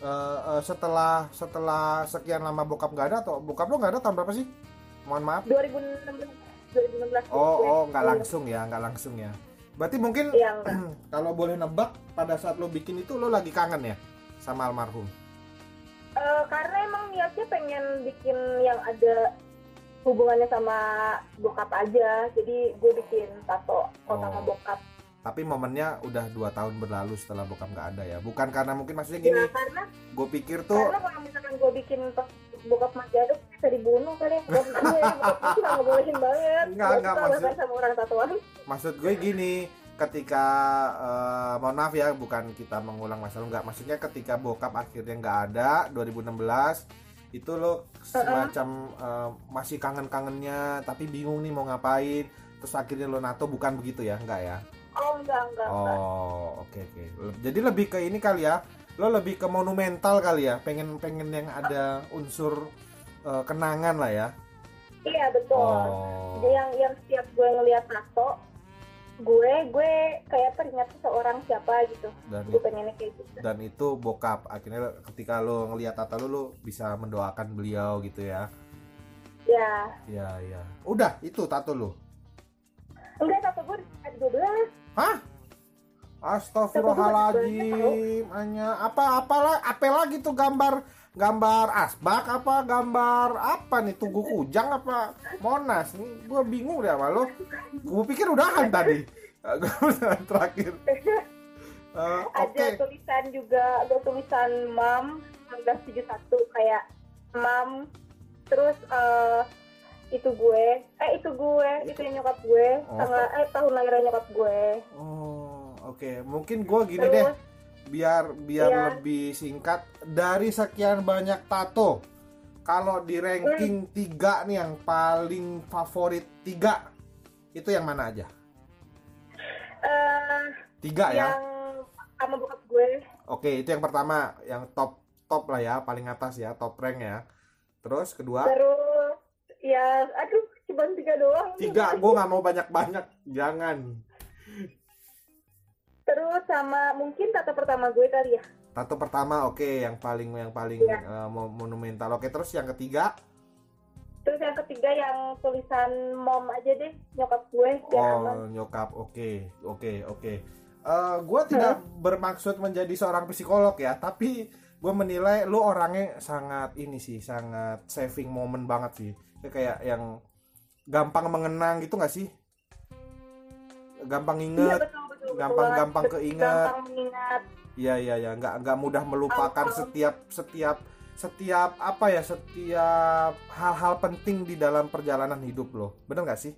Eh, eh, setelah setelah sekian lama bokap nggak ada atau bokap lo nggak ada tahun berapa sih? Mohon maaf. 2016 2016 Oh, oh nggak langsung ya, nggak langsung ya. Berarti mungkin enggak. kalau boleh nebak pada saat lo bikin itu lo lagi kangen ya sama almarhum. Eh, karena emang niatnya pengen bikin yang ada hubungannya sama bokap aja jadi gue bikin tato oh. sama bokap tapi momennya udah dua tahun berlalu setelah bokap nggak ada ya bukan karena mungkin maksudnya gini ya, karena gue pikir tuh karena kalau misalkan gue bikin bokap masih ada bisa dibunuh kali ya. Bokap gue nggak bolehin banget. Nggak nggak maksud sama orang tatoan maksud gue gini ketika uh, mohon maaf ya bukan kita mengulang masalah nggak. Maksudnya ketika bokap akhirnya nggak ada 2016 itu lo semacam uh, masih kangen-kangennya tapi bingung nih mau ngapain terus akhirnya lo nato bukan begitu ya? Enggak ya? Oh enggak enggak oh oke okay, oke. Okay. jadi lebih ke ini kali ya lo lebih ke monumental kali ya pengen pengen yang ada unsur uh, kenangan lah ya. Iya betul. Oh. yang yang setiap gue ngeliat nato gue gue kayak teringat seorang siapa gitu. Dan gue pengennya kayak gitu. dan itu bokap. Akhirnya ketika lo ngelihat tata lo lo bisa mendoakan beliau gitu ya? Ya ya ya udah itu tato lo? Enggak tato gue ada dua belas. Hah? Astagfirullahaladzim hanya apa apalah apa lagi tuh gambar gambar asbak apa? Gambar apa nih? Tugu kujang apa? Monas. Nih gue bingung deh sama lo. Gue pikir udahan tadi. Terakhir. Uh, ada okay. tulisan juga ada tulisan mam 1971 kayak mam terus uh, itu gue eh itu gue itu yang nyokap gue oh. tanggal eh tahun lahiran nyokap gue. Oh oke. Okay. mungkin gue gini terus, deh biar biar yeah. lebih singkat. Dari sekian banyak tato kalau di ranking hmm. tiga nih yang paling favorit tiga itu yang mana aja? Uh, tiga ya? sama bokap gue. Oke itu yang pertama yang top top lah ya paling atas ya top rank ya. Terus kedua? Terus ya aduh cuma tiga doang. Tiga gue nggak mau banyak banyak jangan Terus sama mungkin tato pertama gue kali ya. Tato pertama oke okay. yang paling yang paling ya. uh, monumental. Oke, okay. terus yang ketiga? Terus yang ketiga yang tulisan mom aja deh, nyokap gue. Oh, nyokap. Oke, okay. oke, okay. oke. Okay. Uh, eh, gue tidak hmm? bermaksud menjadi seorang psikolog ya, tapi gue menilai lu orangnya sangat ini sih, sangat saving moment banget sih. Kayak yang gampang mengenang gitu gak sih? Gampang inget. Ya, gampang-gampang keinget. iya iya iya. Nggak nggak mudah melupakan oh, setiap setiap setiap apa ya setiap hal-hal penting di dalam perjalanan hidup lo. Bener nggak sih?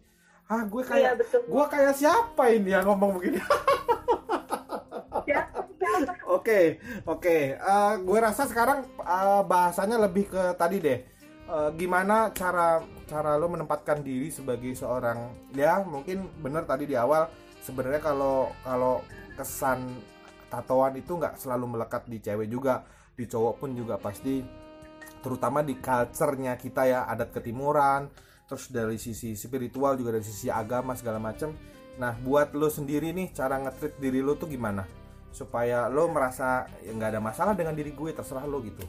Ah gue kayak iya, gue kayak siapa ini yang ngomong begini? Oke, oke. Eh, gue rasa sekarang uh, bahasanya lebih ke tadi deh. Uh, gimana cara cara lo menempatkan diri sebagai seorang ya mungkin bener tadi di awal sebenarnya kalau kalau kesan tatoan itu nggak selalu melekat di cewek juga. Di cowok pun juga pasti terutama di culture-nya kita ya adat ketimuran terus dari sisi spiritual juga dari sisi agama segala macam nah buat lo sendiri nih cara ngetrit diri lo tuh gimana? Supaya lo merasa ya nggak ada masalah dengan diri gue terserah lo gitu.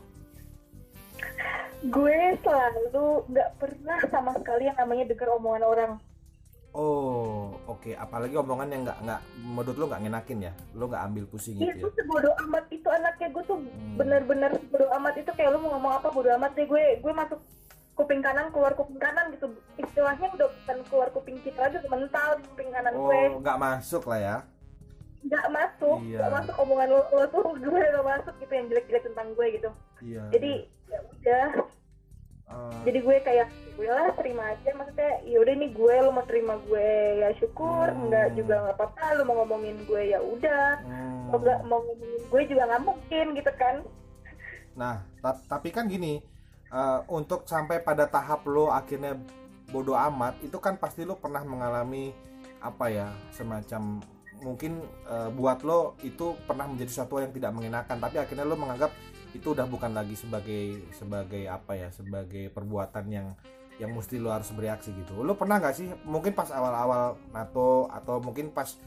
Gue selalu nggak pernah sama sekali yang namanya dengar omongan orang Oh, oke. Okay. Apalagi omongan yang nggak nggak menurut lo nggak ngenakin ya, lo nggak ambil pusing iya, gitu ya? Itu sebodoh amat itu anaknya gue tuh hmm. bener-bener sebodoh amat itu kayak lo mau ngomong apa bodoh amat deh gue gue masuk kuping kanan keluar kuping kanan gitu istilahnya udah bukan keluar kuping kita aja mental di kuping kanan oh, gue. Oh, nggak masuk lah ya? Nggak masuk, iya. nggak masuk omongan lo, lo tuh gue nggak masuk gitu yang jelek-jelek tentang gue gitu. Iya. Jadi ya udah jadi gue kayak gue lah terima aja. Maksudnya ya udah nih gue lo mau terima gue ya syukur. Hmm. enggak juga nggak apa-apa lo mau ngomongin gue ya udah. Hmm. mau nggak mau ngomongin gue juga nggak mungkin gitu kan. Nah tapi kan gini uh, untuk sampai pada tahap lo akhirnya bodoh amat itu kan pasti lo pernah mengalami apa ya semacam mungkin uh, buat lo itu pernah menjadi sesuatu yang tidak mengenakan tapi akhirnya lo menganggap itu udah bukan lagi sebagai sebagai apa ya sebagai perbuatan yang yang mesti lo harus bereaksi gitu. Lo pernah nggak sih mungkin pas awal-awal nato atau mungkin pas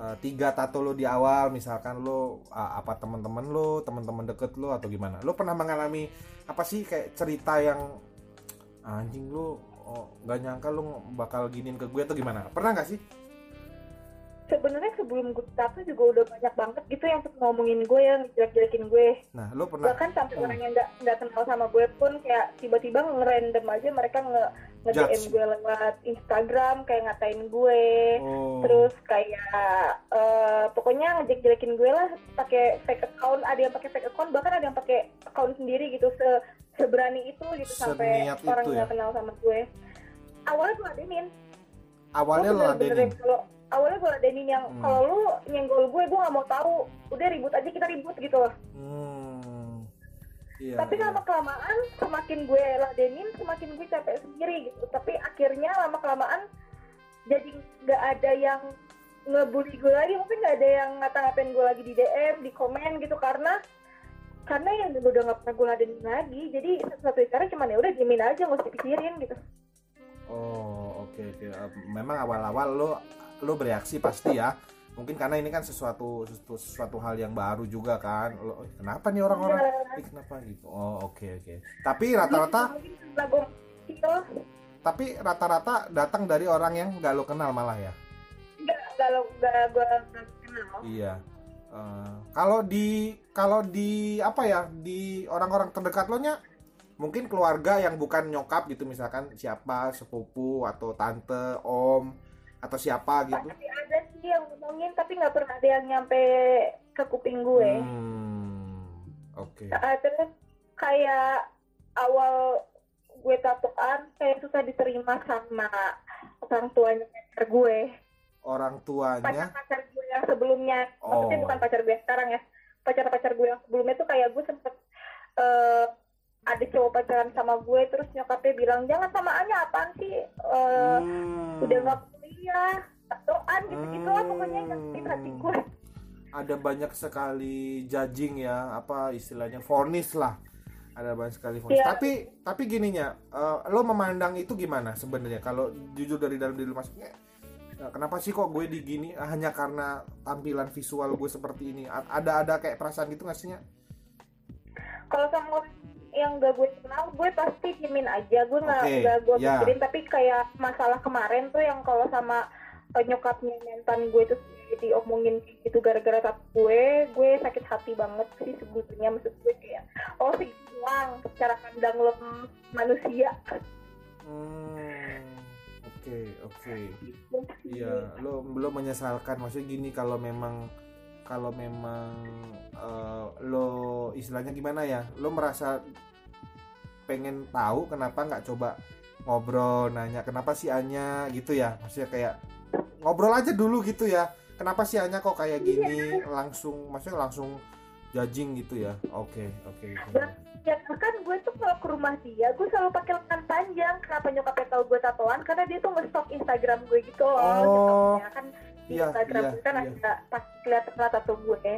uh, tiga tato lo di awal misalkan lo uh, apa teman-teman lo teman-teman deket lo atau gimana? Lo pernah mengalami apa sih kayak cerita yang anjing lo oh, nggak oh, nyangka lo bakal giniin ke gue atau gimana? Pernah nggak sih sebenarnya sebelum gue tato juga udah banyak banget gitu yang ngomongin gue yang jelek-jelekin gue nah lo pernah bahkan sampai hmm. orang yang nggak nggak kenal sama gue pun kayak tiba-tiba ngerandom aja mereka nge nge DM gue lewat Instagram kayak ngatain gue Oh. terus kayak eh, pokoknya ngejek-jelekin gue lah pakai fake account ada yang pakai fake account bahkan ada yang pakai account sendiri gitu se seberani itu gitu sampai orang itu nggak ya? kenal sama gue awalnya gue ladenin awalnya lo ladenin. kalau awalnya gue ladenin yang Hmm. kalau lu nyenggol gue gue nggak mau tahu udah ribut aja kita ribut gitu loh Hmm. Iya. tapi iya. lama kelamaan semakin gue ladenin semakin gue capek sendiri gitu tapi akhirnya lama kelamaan jadi nggak ada yang ngebully gue lagi mungkin nggak ada yang ngata-ngatain gue lagi di DM di komen gitu karena karena yang dulu udah nggak pernah gue ladenin lagi jadi satu-satunya cara cuma ya udah diemin aja nggak usah dipikirin gitu Oh, oke oke. Eh, Memang awal-awal lo lo bereaksi pasti ya. Mungkin karena ini kan sesuatu sesuatu, sesuatu hal yang baru juga kan. Lo, "Eh, kenapa nih orang-orang? Eh, kenapa gitu? Oh, oke oke. Tapi rata-rata tapi rata-rata datang dari orang yang nggak lo kenal malah ya. nggak lo nggak gue kenal Iya. Eh, kalau di kalau di apa ya di orang-orang terdekat lo nya mungkin keluarga yang bukan nyokap gitu misalkan siapa sepupu atau tante om atau siapa gitu. tapi ada sih yang ngomongin tapi nggak pernah ada yang nyampe ke kuping gue. Hmm, oke. Nah, terus kayak awal gue tatoan kayak susah diterima sama orang tuanya pacar gue. Orang tuanya, pacar pacar gue yang sebelumnya. Maksudnya Oh. bukan pacar gue sekarang ya. Pacar pacar gue yang sebelumnya tuh kayak gue sempet eh, ada cowok pacaran sama gue terus nyokapnya bilang jangan samaannya apaan sih? Eh, Hmm, udah nggak kuliah tatoan gitu gitu lah pokoknya yang hati Hmm. gue ada banyak sekali judging ya, apa istilahnya vonis lah. Ada banyak sekali vonis. Iya. Tapi tapi gininya, eh, lo memandang itu gimana sebenarnya? Kalau jujur dari dalam diri lo maksudnya, eh, kenapa sih kok gue digini hanya karena tampilan visual gue seperti ini? Ada ada kayak perasaan gitu nggak sih? Nya? kalau sama yang gak gue kenal gue pasti diemin aja. Gue nggak Oke, nggak gue ya. pikirin. Tapi kayak masalah kemarin tuh yang kalau sama eh, nyokapnya mantan gue tuh diomongin gitu gara-gara tato gue gue sakit hati banget sih sebetulnya. Maksud gue kayak oh segitu doang cara pandang lo manusia. Hmm, oke oke. Iya, lo lo menyesalkan. Maksudnya gini kalau memang kalau memang eh, lo istilahnya gimana ya? Lo merasa pengen tahu kenapa nggak coba ngobrol nanya kenapa sih Anya gitu ya? Maksudnya kayak ngobrol aja dulu gitu ya. Kenapa sih Anya kok kayak gini langsung maksudnya langsung judging gitu ya? Oke, oke. ya kan gue tuh kalau ke rumah dia gue selalu pakai lengan panjang kenapa nyokapnya tahu gue tatoan karena dia tuh nge-stalk Instagram gue gitu loh Oh, nyokapnya kan di iya, Instagram iya, gue kan iya. ada pas kelihatan lah tato gue.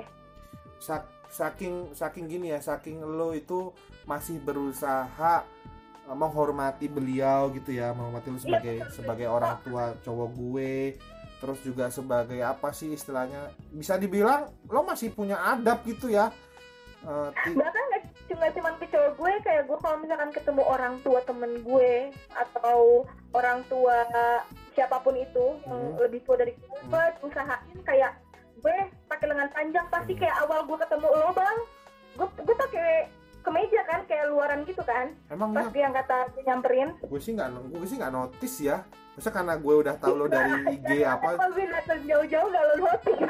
Sak- saking saking gini ya saking lo itu masih berusaha eh, menghormati beliau gitu ya menghormati lo sebagai sebagai orang tua cowok gue terus juga sebagai apa sih istilahnya bisa dibilang lo masih punya adab gitu ya. Eh, ti- bahkan nggak cuma ke cowok gue kayak gue kalau misalkan ketemu orang tua temen gue atau orang tua siapa pun itu yang Hmm. lebih tua dari gue gue usahain kayak gue pakai lengan panjang. Pasti Hmm. kayak awal gue ketemu lo bang gue gue pakai kemeja kan kayak luaran gitu kan? Emang pas ya dia kata gue nyamperin. Gue sih nggak gue sih nggak notice ya. Masa karena gue udah tahu lo dari IG apa? Kalau gue jauh-jauh gak lo notice.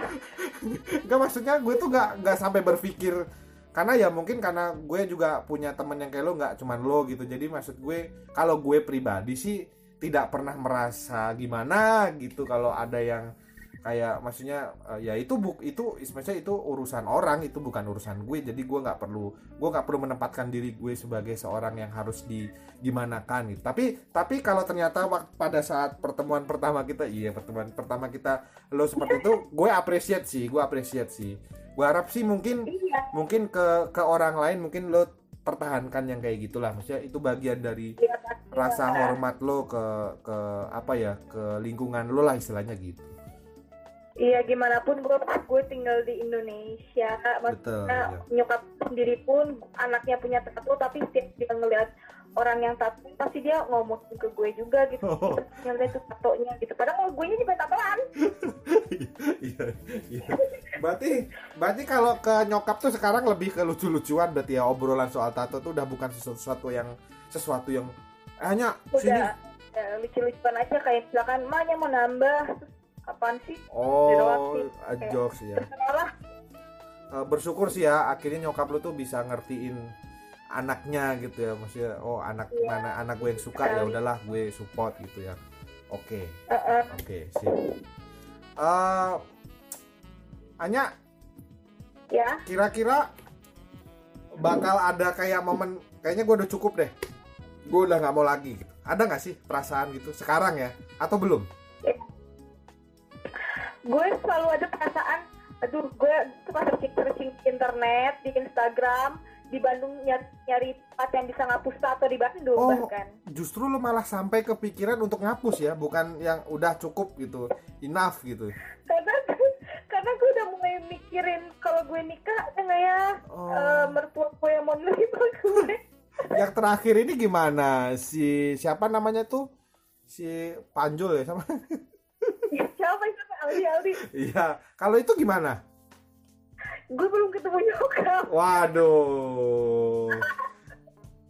Enggak maksudnya gue tuh nggak nggak sampai berpikir karena ya mungkin karena gue juga punya temen yang kayak lo nggak cuman lo gitu. Jadi maksud gue kalau gue pribadi sih tidak pernah merasa gimana gitu kalau ada yang kayak maksudnya eh, ya itu buk itu maksudnya itu urusan orang itu bukan urusan gue. Jadi gue nggak perlu gue nggak perlu menempatkan diri gue sebagai seorang yang harus di gimanakan gitu. Tapi tapi kalau ternyata pada saat pertemuan pertama kita iya pertemuan pertama kita lo seperti itu gue appreciate sih gue appreciate sih gue harap sih mungkin iya. mungkin ke ke orang lain mungkin lo pertahankan yang kayak gitulah. Maksudnya itu bagian dari Iya, rasa hormat lo ke ke apa ya ke lingkungan lo lah istilahnya gitu. Iya gimana pun gue gue tinggal di Indonesia. Betul maksudnya ya. nyokap sendiri pun anaknya punya tato tapi setiap dia ngeliat orang yang tato pasti dia ngomong ke gue juga gitu. Oh. yang lihat tuh tatonya gitu. Padahal gue nya juga tatoan iya iya. Berarti berarti kalau ke nyokap tuh sekarang lebih ke lucu-lucuan berarti ya obrolan soal tato tuh udah bukan sesuatu yang sesuatu yang "Eh, hanya sini. lucu-lucuan aja kayak misalkan mahnya mau nambah. Terus kapan sih. Oh, jokes ya. terserah Eh, bersyukur sih ya akhirnya nyokap lu tuh bisa ngertiin anaknya gitu ya maksudnya oh anak Iya. mana anak gue yang suka ya Sekali. udahlah gue support gitu ya. Oke. Oke sip. Eh, Anya? Ya? Kira-kira bakal ada kayak momen kayaknya gue udah cukup deh. Gue udah nggak mau lagi gitu. ada nggak sih perasaan gitu sekarang ya? Atau belum? Gue selalu ada perasaan aduh gue suka searching searching internet di Instagram di Bandung nyari, nyari tempat yang bisa ngapus tato di Bandung Oh. bahkan. justru lu malah sampai kepikiran untuk ngapus ya bukan yang udah cukup gitu enough gitu. Karena karena gue udah mulai mikirin kalau gue nikah ada nggak ya? Oh. eh, mertua gue yang mau nerima gue. Yang terakhir ini gimana? Si siapa namanya tuh? Si Panjul ya sama siapa itu Aldi Aldi. Iya kalau itu gimana gue belum ketemu nyokap. Waduh.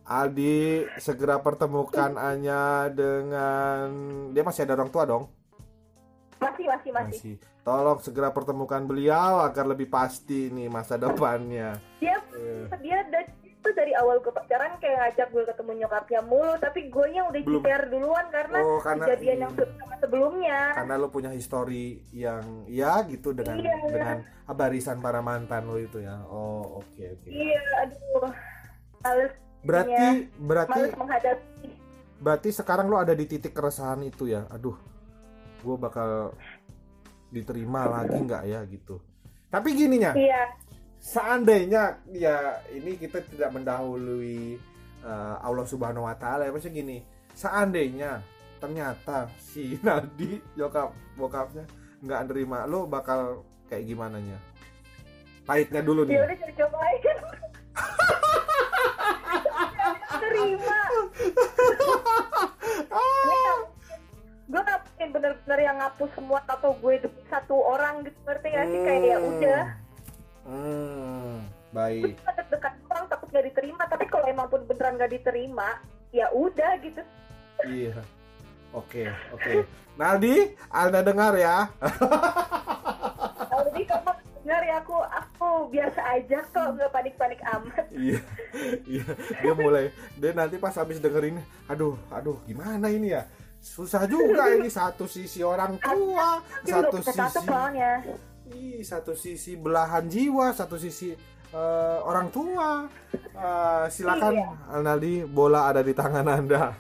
Aldi segera pertemukan Anya dengan dia masih ada orang tua dong? Masih masih masih. Masih. Tolong segera pertemukan beliau agar lebih pasti nih masa depannya. Dia Eh, dia dari itu dari awal gue pacaran kayak ngajak gue ketemu nyokapnya mulu tapi gue yang udah Belum. duluan karena oh karena kejadian yang sama sebelumnya. karena lo punya histori yang ya gitu dengan Iya. dengan barisan para mantan lo itu ya. Oh oke oke. Iya aduh. Males berarti berarti males menghadapi. berarti sekarang lo ada di titik keresahan itu ya? Aduh gue bakal diterima lagi nggak ya gitu. Tapi gini nya. Iya seandainya ya ini kita tidak mendahului eh, Allah Subhanahu Wa Taala. Ya maksudnya gini seandainya ternyata si Nadi nyokap bokapnya nggak nerima lo bakal kayak gimana nya? Pahitnya dulu nih. Ya udah coba aja. Terima. Gue ngapain bener-bener yang ngapus semua tato gue demi satu orang gitu. Ngerti gak sih? Kayak ya udah hmm, baik. cuma dekat orang takut gak diterima. Tapi kalau emang pun beneran gak diterima ya udah gitu. Iya. Oke oke. Nadi anda dengar ya. Jadi kamu dengar ya aku aku biasa aja kok nggak panik-panik amat. Iya iya. Dia mulai dia nanti pas habis dengerin aduh aduh gimana ini ya? Susah juga ini satu sisi orang tua satu sisi soalnya ih, satu sisi belahan jiwa satu sisi eh, orang tua. Eh, silakan Iya. Alnaldi bola ada di tangan anda.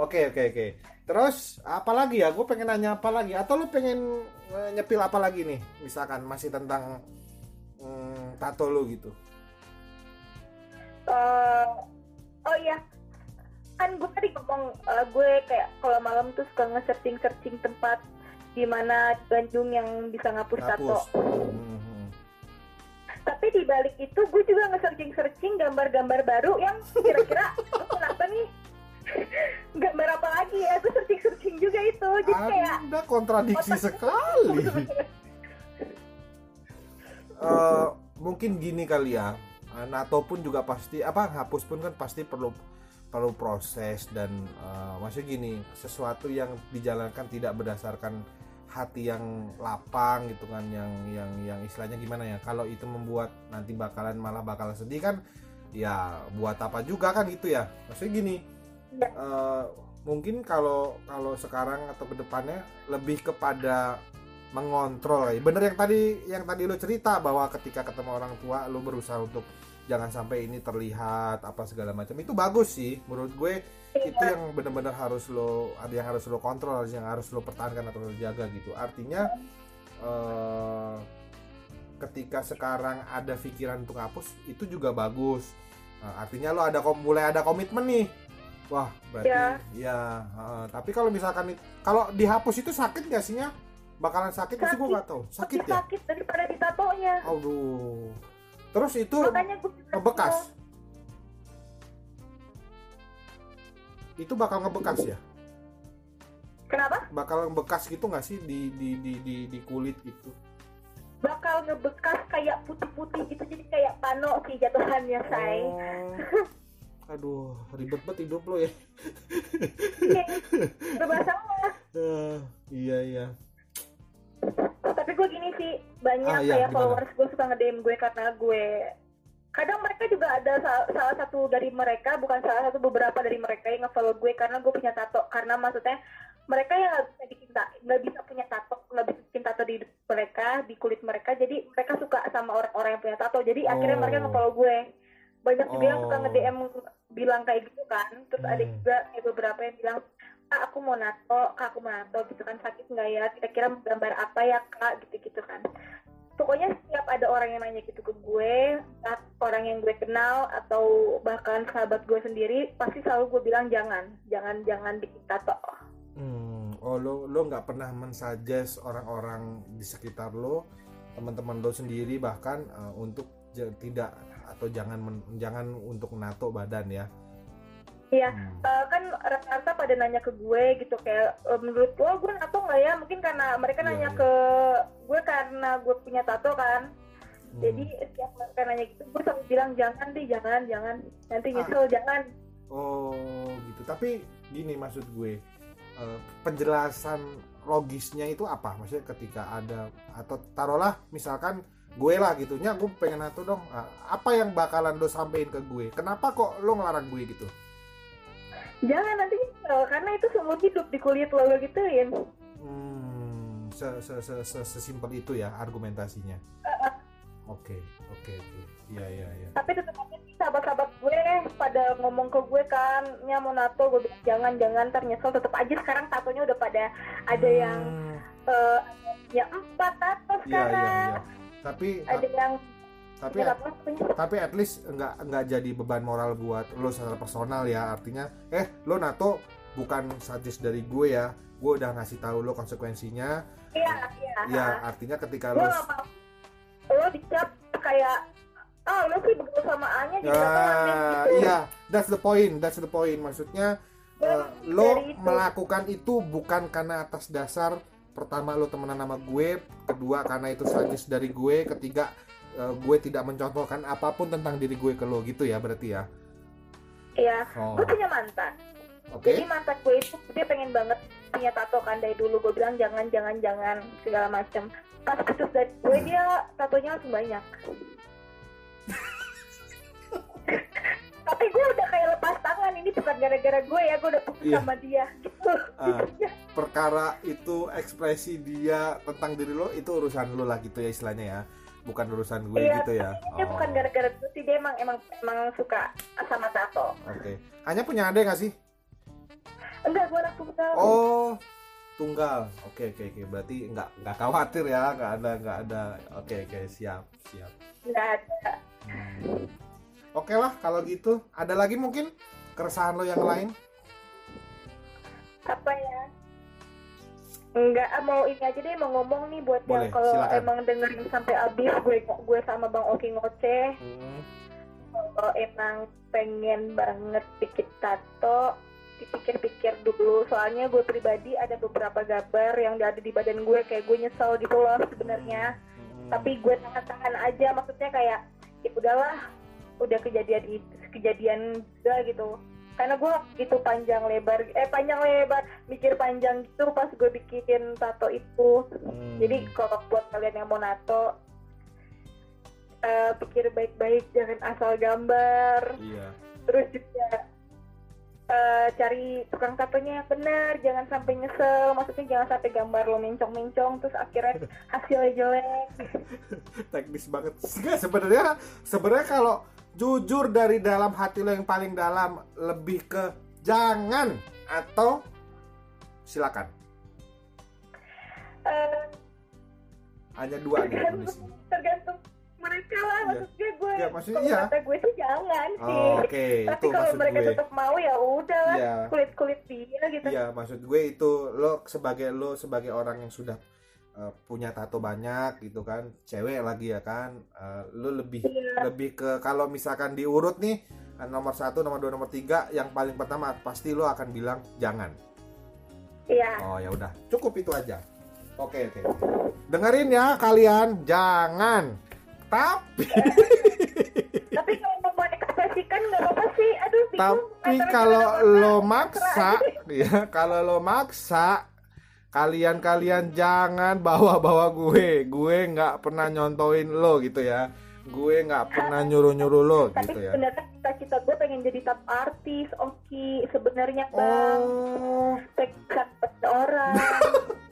Oke oke oke. Terus apa lagi ya? Gue pengen nanya apa lagi? Atau lu pengen eh, nyepil apa lagi nih? Misalkan masih tentang hmm, tato lu gitu. Eh, oh iya. Kan gue tadi ngomong eh, gue kayak kalau malam tuh suka nge-searching searching tempat di mana Bandung yang bisa ngapus tato hapus Hmm, tapi di balik itu gue juga nge-searching searching gambar-gambar baru yang kira-kira "Oh, kenapa nih? Gambar apa lagi ya? Gue searching searching juga itu. Jadi kayak anda kontradiksi otak- sekali. Eh, mungkin gini kali ya. NATO pun juga pasti apa hapus pun kan pasti perlu perlu proses dan eh, maksudnya gini sesuatu yang dijalankan tidak berdasarkan hati yang lapang gitu kan yang yang yang istilahnya gimana ya kalau itu membuat nanti bakalan malah bakal sedih kan ya buat apa juga kan itu ya maksudnya gini Ya. eh, mungkin kalau kalau sekarang atau ke depannya lebih kepada mengontrol ya. bener yang tadi yang tadi lo cerita bahwa ketika ketemu orang tua lo berusaha untuk jangan sampai ini terlihat apa segala macam itu bagus sih menurut gue itu yang bener-bener harus lo ada yang harus lo kontrol yang harus lo pertahankan atau lo jaga gitu artinya eh, ketika sekarang ada pikiran untuk hapus itu juga bagus Nah, artinya lo ada mulai ada komitmen nih wah berarti Ya. ya heeh. tapi kalau misalkan kalau dihapus itu sakit gak sih Nya? bakalan sakit nggak sih gue Sakit. nggak tahu sakit lebih ya sakit daripada di tatonya aduh terus itu makanya gue ngebekas itu bakal ngebekas ya? Kenapa? Bakal ngebekas gitu nggak sih di di di di, di kulit gitu? Bakal ngebekas kayak putih-putih gitu jadi kayak pano sih jatuhannya say Oh. aduh ribet banget hidup lo ya. Bermasalah Eh, iya iya. Tapi gue gini sih banyak Ah, iya, kayak gimana? followers gue suka nge-DM gue karena gue kadang mereka juga ada sa- salah satu dari mereka bukan salah satu beberapa dari mereka yang nge-follow gue karena gue punya tato. Karena maksudnya mereka yang nggak bisa bikin nggak bisa punya tato nggak bisa bikin tato di mereka di kulit mereka. Jadi mereka suka sama orang-orang yang punya tato. Jadi akhirnya Oh. mereka nge-follow gue. Banyak juga yang suka Oh. nge-DM bilang kayak gitu kan. Terus ada Hmm. juga kayak beberapa yang bilang kak aku mau nato kak aku mau nato gitu kan. Sakit nggak ya? Kira-kira gambar apa ya kak? Gitu gitu kan pokoknya setiap ada orang yang nanya gitu ke gue orang yang gue kenal atau bahkan sahabat gue sendiri pasti selalu gue bilang jangan jangan jangan bikin tato Hmm, oh lo lo nggak pernah mensuggest orang-orang di sekitar lo, teman-teman lo sendiri bahkan eh, untuk tidak atau jangan jangan untuk nato badan ya. Iya. Hmm. Eh, kan rata-rata pada nanya ke gue gitu kayak "E, menurut lo gue nato nggak ya mungkin karena mereka Iya, nanya iya. ke gue karena gue punya tato kan Hmm. jadi setiap mereka nanya gitu gue selalu bilang jangan deh jangan jangan nanti Ah. nyesel jangan Oh gitu. Tapi gini maksud gue eh, penjelasan logisnya itu apa? Maksudnya ketika ada atau taruhlah misalkan gue lah gitu, nya gue pengen nato dong. Ah, Apa yang bakalan lo sampein ke gue? Kenapa kok lo ngelarang gue gitu? Jangan nanti nyesel karena itu seumur hidup di kulit lo gituin Hmm, se se se se sesimpel itu ya argumentasinya. Oke, oke, oke. Iya, iya, iya. tapi tetap aja sih sahabat-sahabat gue pada ngomong ke gue kan nya mau nato gue bilang jangan jangan ntar nyesel tetap aja sekarang tatonya udah pada ada yang Hmm, eh, ya empat tato Iya, iya, sekarang iya. Tapi ada yang tapi punya tapi at least nggak nggak jadi beban moral buat lo secara personal ya. Artinya, eh lo nato bukan suggest dari gue ya. Gue udah ngasih tahu lo konsekuensinya. iya iya Ya, artinya ketika lo lo dicap kayak ah lo sih begitu sama A nya Ya, aneh gitu iya, that's the point, that's the point. Maksudnya eh, lo itu. melakukan itu bukan karena atas dasar pertama lo temenan sama gue, kedua karena itu suggest dari gue, ketiga eh, gue tidak mencontohkan apa pun tentang diri gue ke lo gitu ya berarti ya. iya. Oh, gue punya mantan. Oke. jadi mantan gue itu dia pengen banget punya tato kan dari dulu. Gue bilang jangan jangan jangan segala macem. Pas putus dari gue dia tatonya langsung banyak. Tapi gue udah kayak lepas tangan. Ini bukan gara-gara gue ya gue udah putus Iya. sama dia gitu. Ah, perkara itu ekspresi dia tentang diri lo itu urusan lo lah gitu ya istilahnya ya. Bukan urusan gue Iya, gitu ya. dia bukan Oh, gara-gara itu sih dia emang emang emang suka sama tato Oke. Hanya punya adik gak sih? enggak gue anak tunggal Oh, tunggal. Oke, oke, oke. Berarti nggak nggak khawatir ya, nggak ada nggak ada. Oke, oke, siap, siap. nggak ada Hmm. Oke lah, kalau gitu. Ada lagi mungkin keresahan lo yang lain? apa ya Enggak, ah, mau ini aja deh mau ngomong nih buat Boleh, yang kalau emang dengerin sampai habis gue gue sama Bang Oki ngoceh. Hmm. kalau emang pengen banget bikin tato dipikir-pikir dulu. Soalnya gue pribadi ada beberapa gambar yang ada di badan gue kayak gue nyesel gitu loh sebenarnya. Hmm. tapi gue tahan-tahan aja maksudnya kayak ya udahlah udah kejadian itu kejadian juga gitu karena gue gitu panjang lebar eh panjang lebar mikir panjang gitu pas gue bikin tato itu Hmm. jadi kalau buat kalian yang mau nato eh, pikir baik-baik jangan asal gambar Iya. terus juga eh, cari tukang tatonya yang benar jangan sampai nyesel maksudnya jangan sampai gambar lo mencong-mencong terus akhirnya hasilnya jelek teknis banget. Sebenarnya sebenarnya kalau jujur dari dalam hati lo yang paling dalam lebih ke jangan atau silakan. Eh, Hanya dua nih tergantung kondisinya. tergantung mereka lah Iya. maksudnya gue Ya, maksudnya kalau iya. kata gue sih jangan sih Oh, Oke, tapi itu kalau maksud mereka gue. tetap mau ya udah lah Iya. kulit kulit dia gitu Iya, maksud gue itu lo sebagai lo sebagai orang yang sudah uh, punya tato banyak gitu kan, cewek lagi ya kan, uh, lo lebih Iya. lebih ke kalau misalkan diurut nih uh, nomor satu, nomor dua, nomor tiga, yang paling pertama pasti lo akan bilang jangan. iya Oh ya udah, cukup itu aja. Oke oke. Dengerin ya kalian, jangan. Tapi tapi kalau mau diekspresikan kan nggak apa-apa sih aduh bingung Tapi antara kalau lo maksa, ya kalau lo maksa, kalian-kalian jangan bawa-bawa gue. Gue nggak pernah nyontoin lo gitu ya. Gue nggak pernah nyuruh-nyuruh lo tapi gitu ya. sebenarnya cita-cita gue pengen jadi top artis Oki sebenarnya bang Oh, dapat orang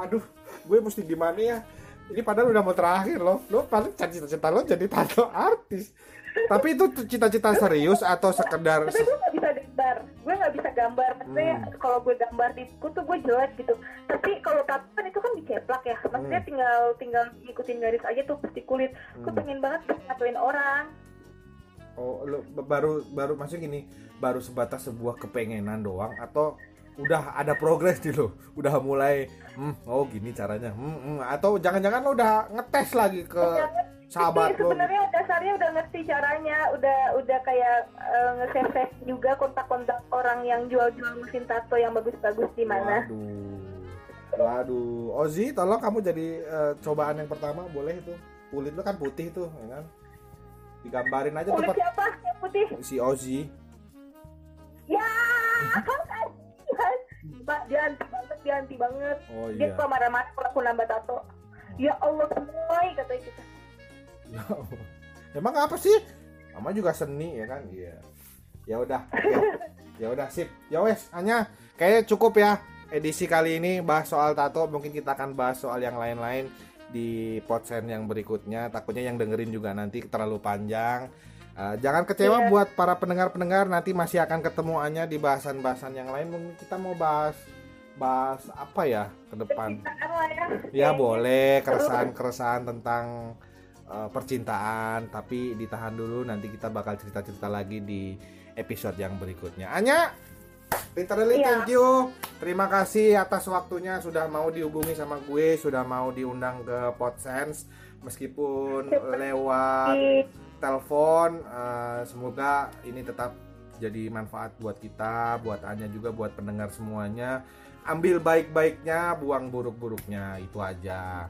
aduh, gue mesti gimana ya? Ini padahal udah mau terakhir loh. Lo paling cita-cita lo jadi tato artis. Tapi itu cita-cita serius atau sekedar tapi gue gambar gue nggak bisa gambar maksudnya Hmm. kalau gue gambar di buku tuh gue jelek gitu tapi kalau tato kan itu kan diceplak ya maksudnya Hmm. tinggal tinggal ikutin garis aja tuh pasti kulit gue Hmm. pengen banget natoin orang Oh, lo baru baru maksudnya gini, baru sebatas sebuah kepengenan doang atau udah ada progres di lo? Udah mulai hmm, oh gini caranya. Hmm, hmm. atau jangan-jangan lo udah ngetes lagi ke sahabat lo? sebenarnya dasarnya udah ngerti caranya udah udah kayak uh, nge-save juga kontak-kontak orang yang jual-jual mesin tato yang bagus-bagus di mana Waduh. Waduh. Ozi, tolong kamu jadi eh, cobaan yang pertama boleh itu. Kulit lo kan putih tuh, ya kan? Digambarin aja kulit Pak. siapa yang putih si Ozi. ya kasihan. Mbak dia anti banget dia anti banget Oh dia iya. suka marah-marah kalau aku nambah tato ya Allah semuanya katanya gitu Ya. Emang apa sih? Mama juga seni ya kan? Iya. Ya udah. Ya, ya udah sip. Ya wes, hanya kayaknya cukup ya edisi kali ini bahas soal tato. Mungkin kita akan bahas soal yang lain-lain di podsen yang berikutnya. Takutnya yang dengerin juga nanti terlalu panjang. Eh, jangan kecewa Iya. buat para pendengar-pendengar nanti masih akan ketemu Anya di bahasan-bahasan yang lain. Mungkin kita mau bahas bahas apa ya ke depan? Ya Ya boleh keresahan-keresahan tentang uh, percintaan tapi ditahan dulu nanti kita bakal cerita-cerita lagi di episode yang berikutnya. Anya, literally Iya. thank you. Terima kasih atas waktunya sudah mau dihubungi sama gue, sudah mau diundang ke Podsense meskipun lewat telepon. uh, semoga ini tetap jadi manfaat buat kita, buat Anya juga, buat pendengar semuanya. Ambil baik-baiknya, buang buruk-buruknya, itu aja.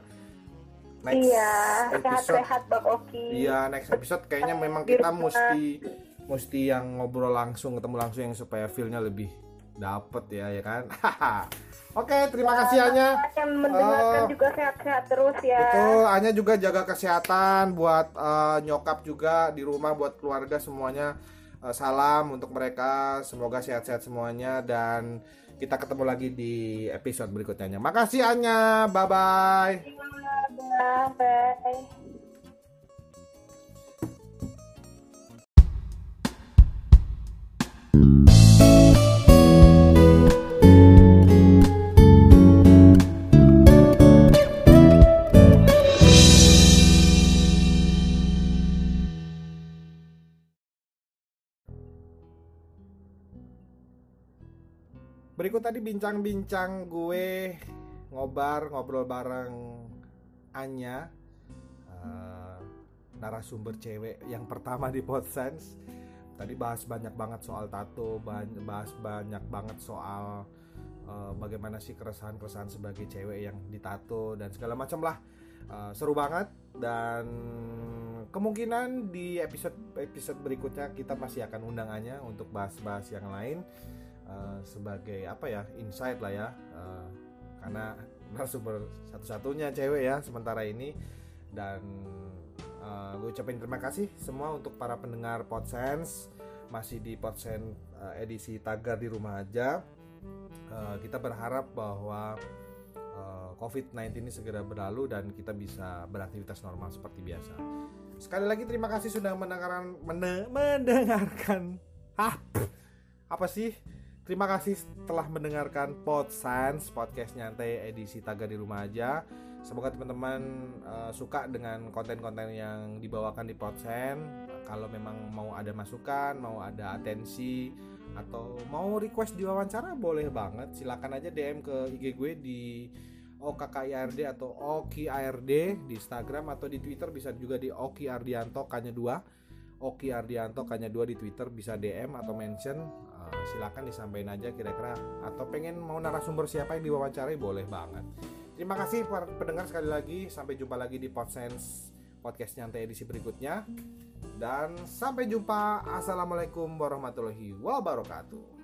Next iya episode, sehat-sehat Bang Oki iya next episode kayaknya memang kita mesti mesti yang ngobrol langsung, ketemu langsung yang supaya feel-nya lebih dapet ya, ya kan? Oke, terima kasih Anya. yang mendengarkan Oh. juga sehat-sehat terus ya Betul, Anya juga jaga kesehatan buat eh, nyokap juga di rumah buat keluarga semuanya. Eh, salam untuk mereka, semoga sehat-sehat semuanya dan kita ketemu lagi di episode berikutnya. Makasih Anya, bye bye. Bye. Bye. Berikut tadi bincang-bincang gue ngobar ngobrol bareng Anya eh, narasumber cewek yang pertama di Podsense. Tadi bahas banyak banget soal tato, bahas banyak banget soal eh, bagaimana sih keresahan-keresahan sebagai cewek yang ditato dan segala macam lah. Eh, seru banget dan kemungkinan di episode episode berikutnya kita masih akan undang Anya untuk bahas-bahas yang lain eh, sebagai apa ya insight lah ya Eh, karena narasumber satu-satunya cewek ya sementara ini dan eh, gue ucapin terima kasih semua untuk para pendengar Podsense masih di Podsense eh, edisi tagar di rumah aja Eh, kita berharap bahwa eh, COVID-19 ini segera berlalu dan kita bisa beraktivitas normal seperti biasa. Sekali lagi terima kasih sudah mendengarkan mende- mendengarkan. Ah, apa sih? Terima kasih telah mendengarkan Pod Science podcast nyantai edisi tagar di rumah aja. Semoga teman-teman eh, suka dengan konten-konten yang dibawakan di Podsen. Kalau memang mau ada masukan, mau ada atensi atau mau request diwawancara boleh banget. Silakan aja DM ke IG gue di OKKIRD atau OKIRD di Instagram atau di Twitter bisa juga di Oki Ardianto Kanya 2. Oki Ardianto Kanya 2 di Twitter bisa DM atau mention Eh, silakan disampaikan aja kira-kira atau pengen mau narasumber siapa yang diwawancarai boleh banget. Terima kasih para pendengar sekali lagi sampai jumpa lagi di Podsense podcast nyantai edisi berikutnya. dan sampai jumpa assalamualaikum warahmatullahi wabarakatuh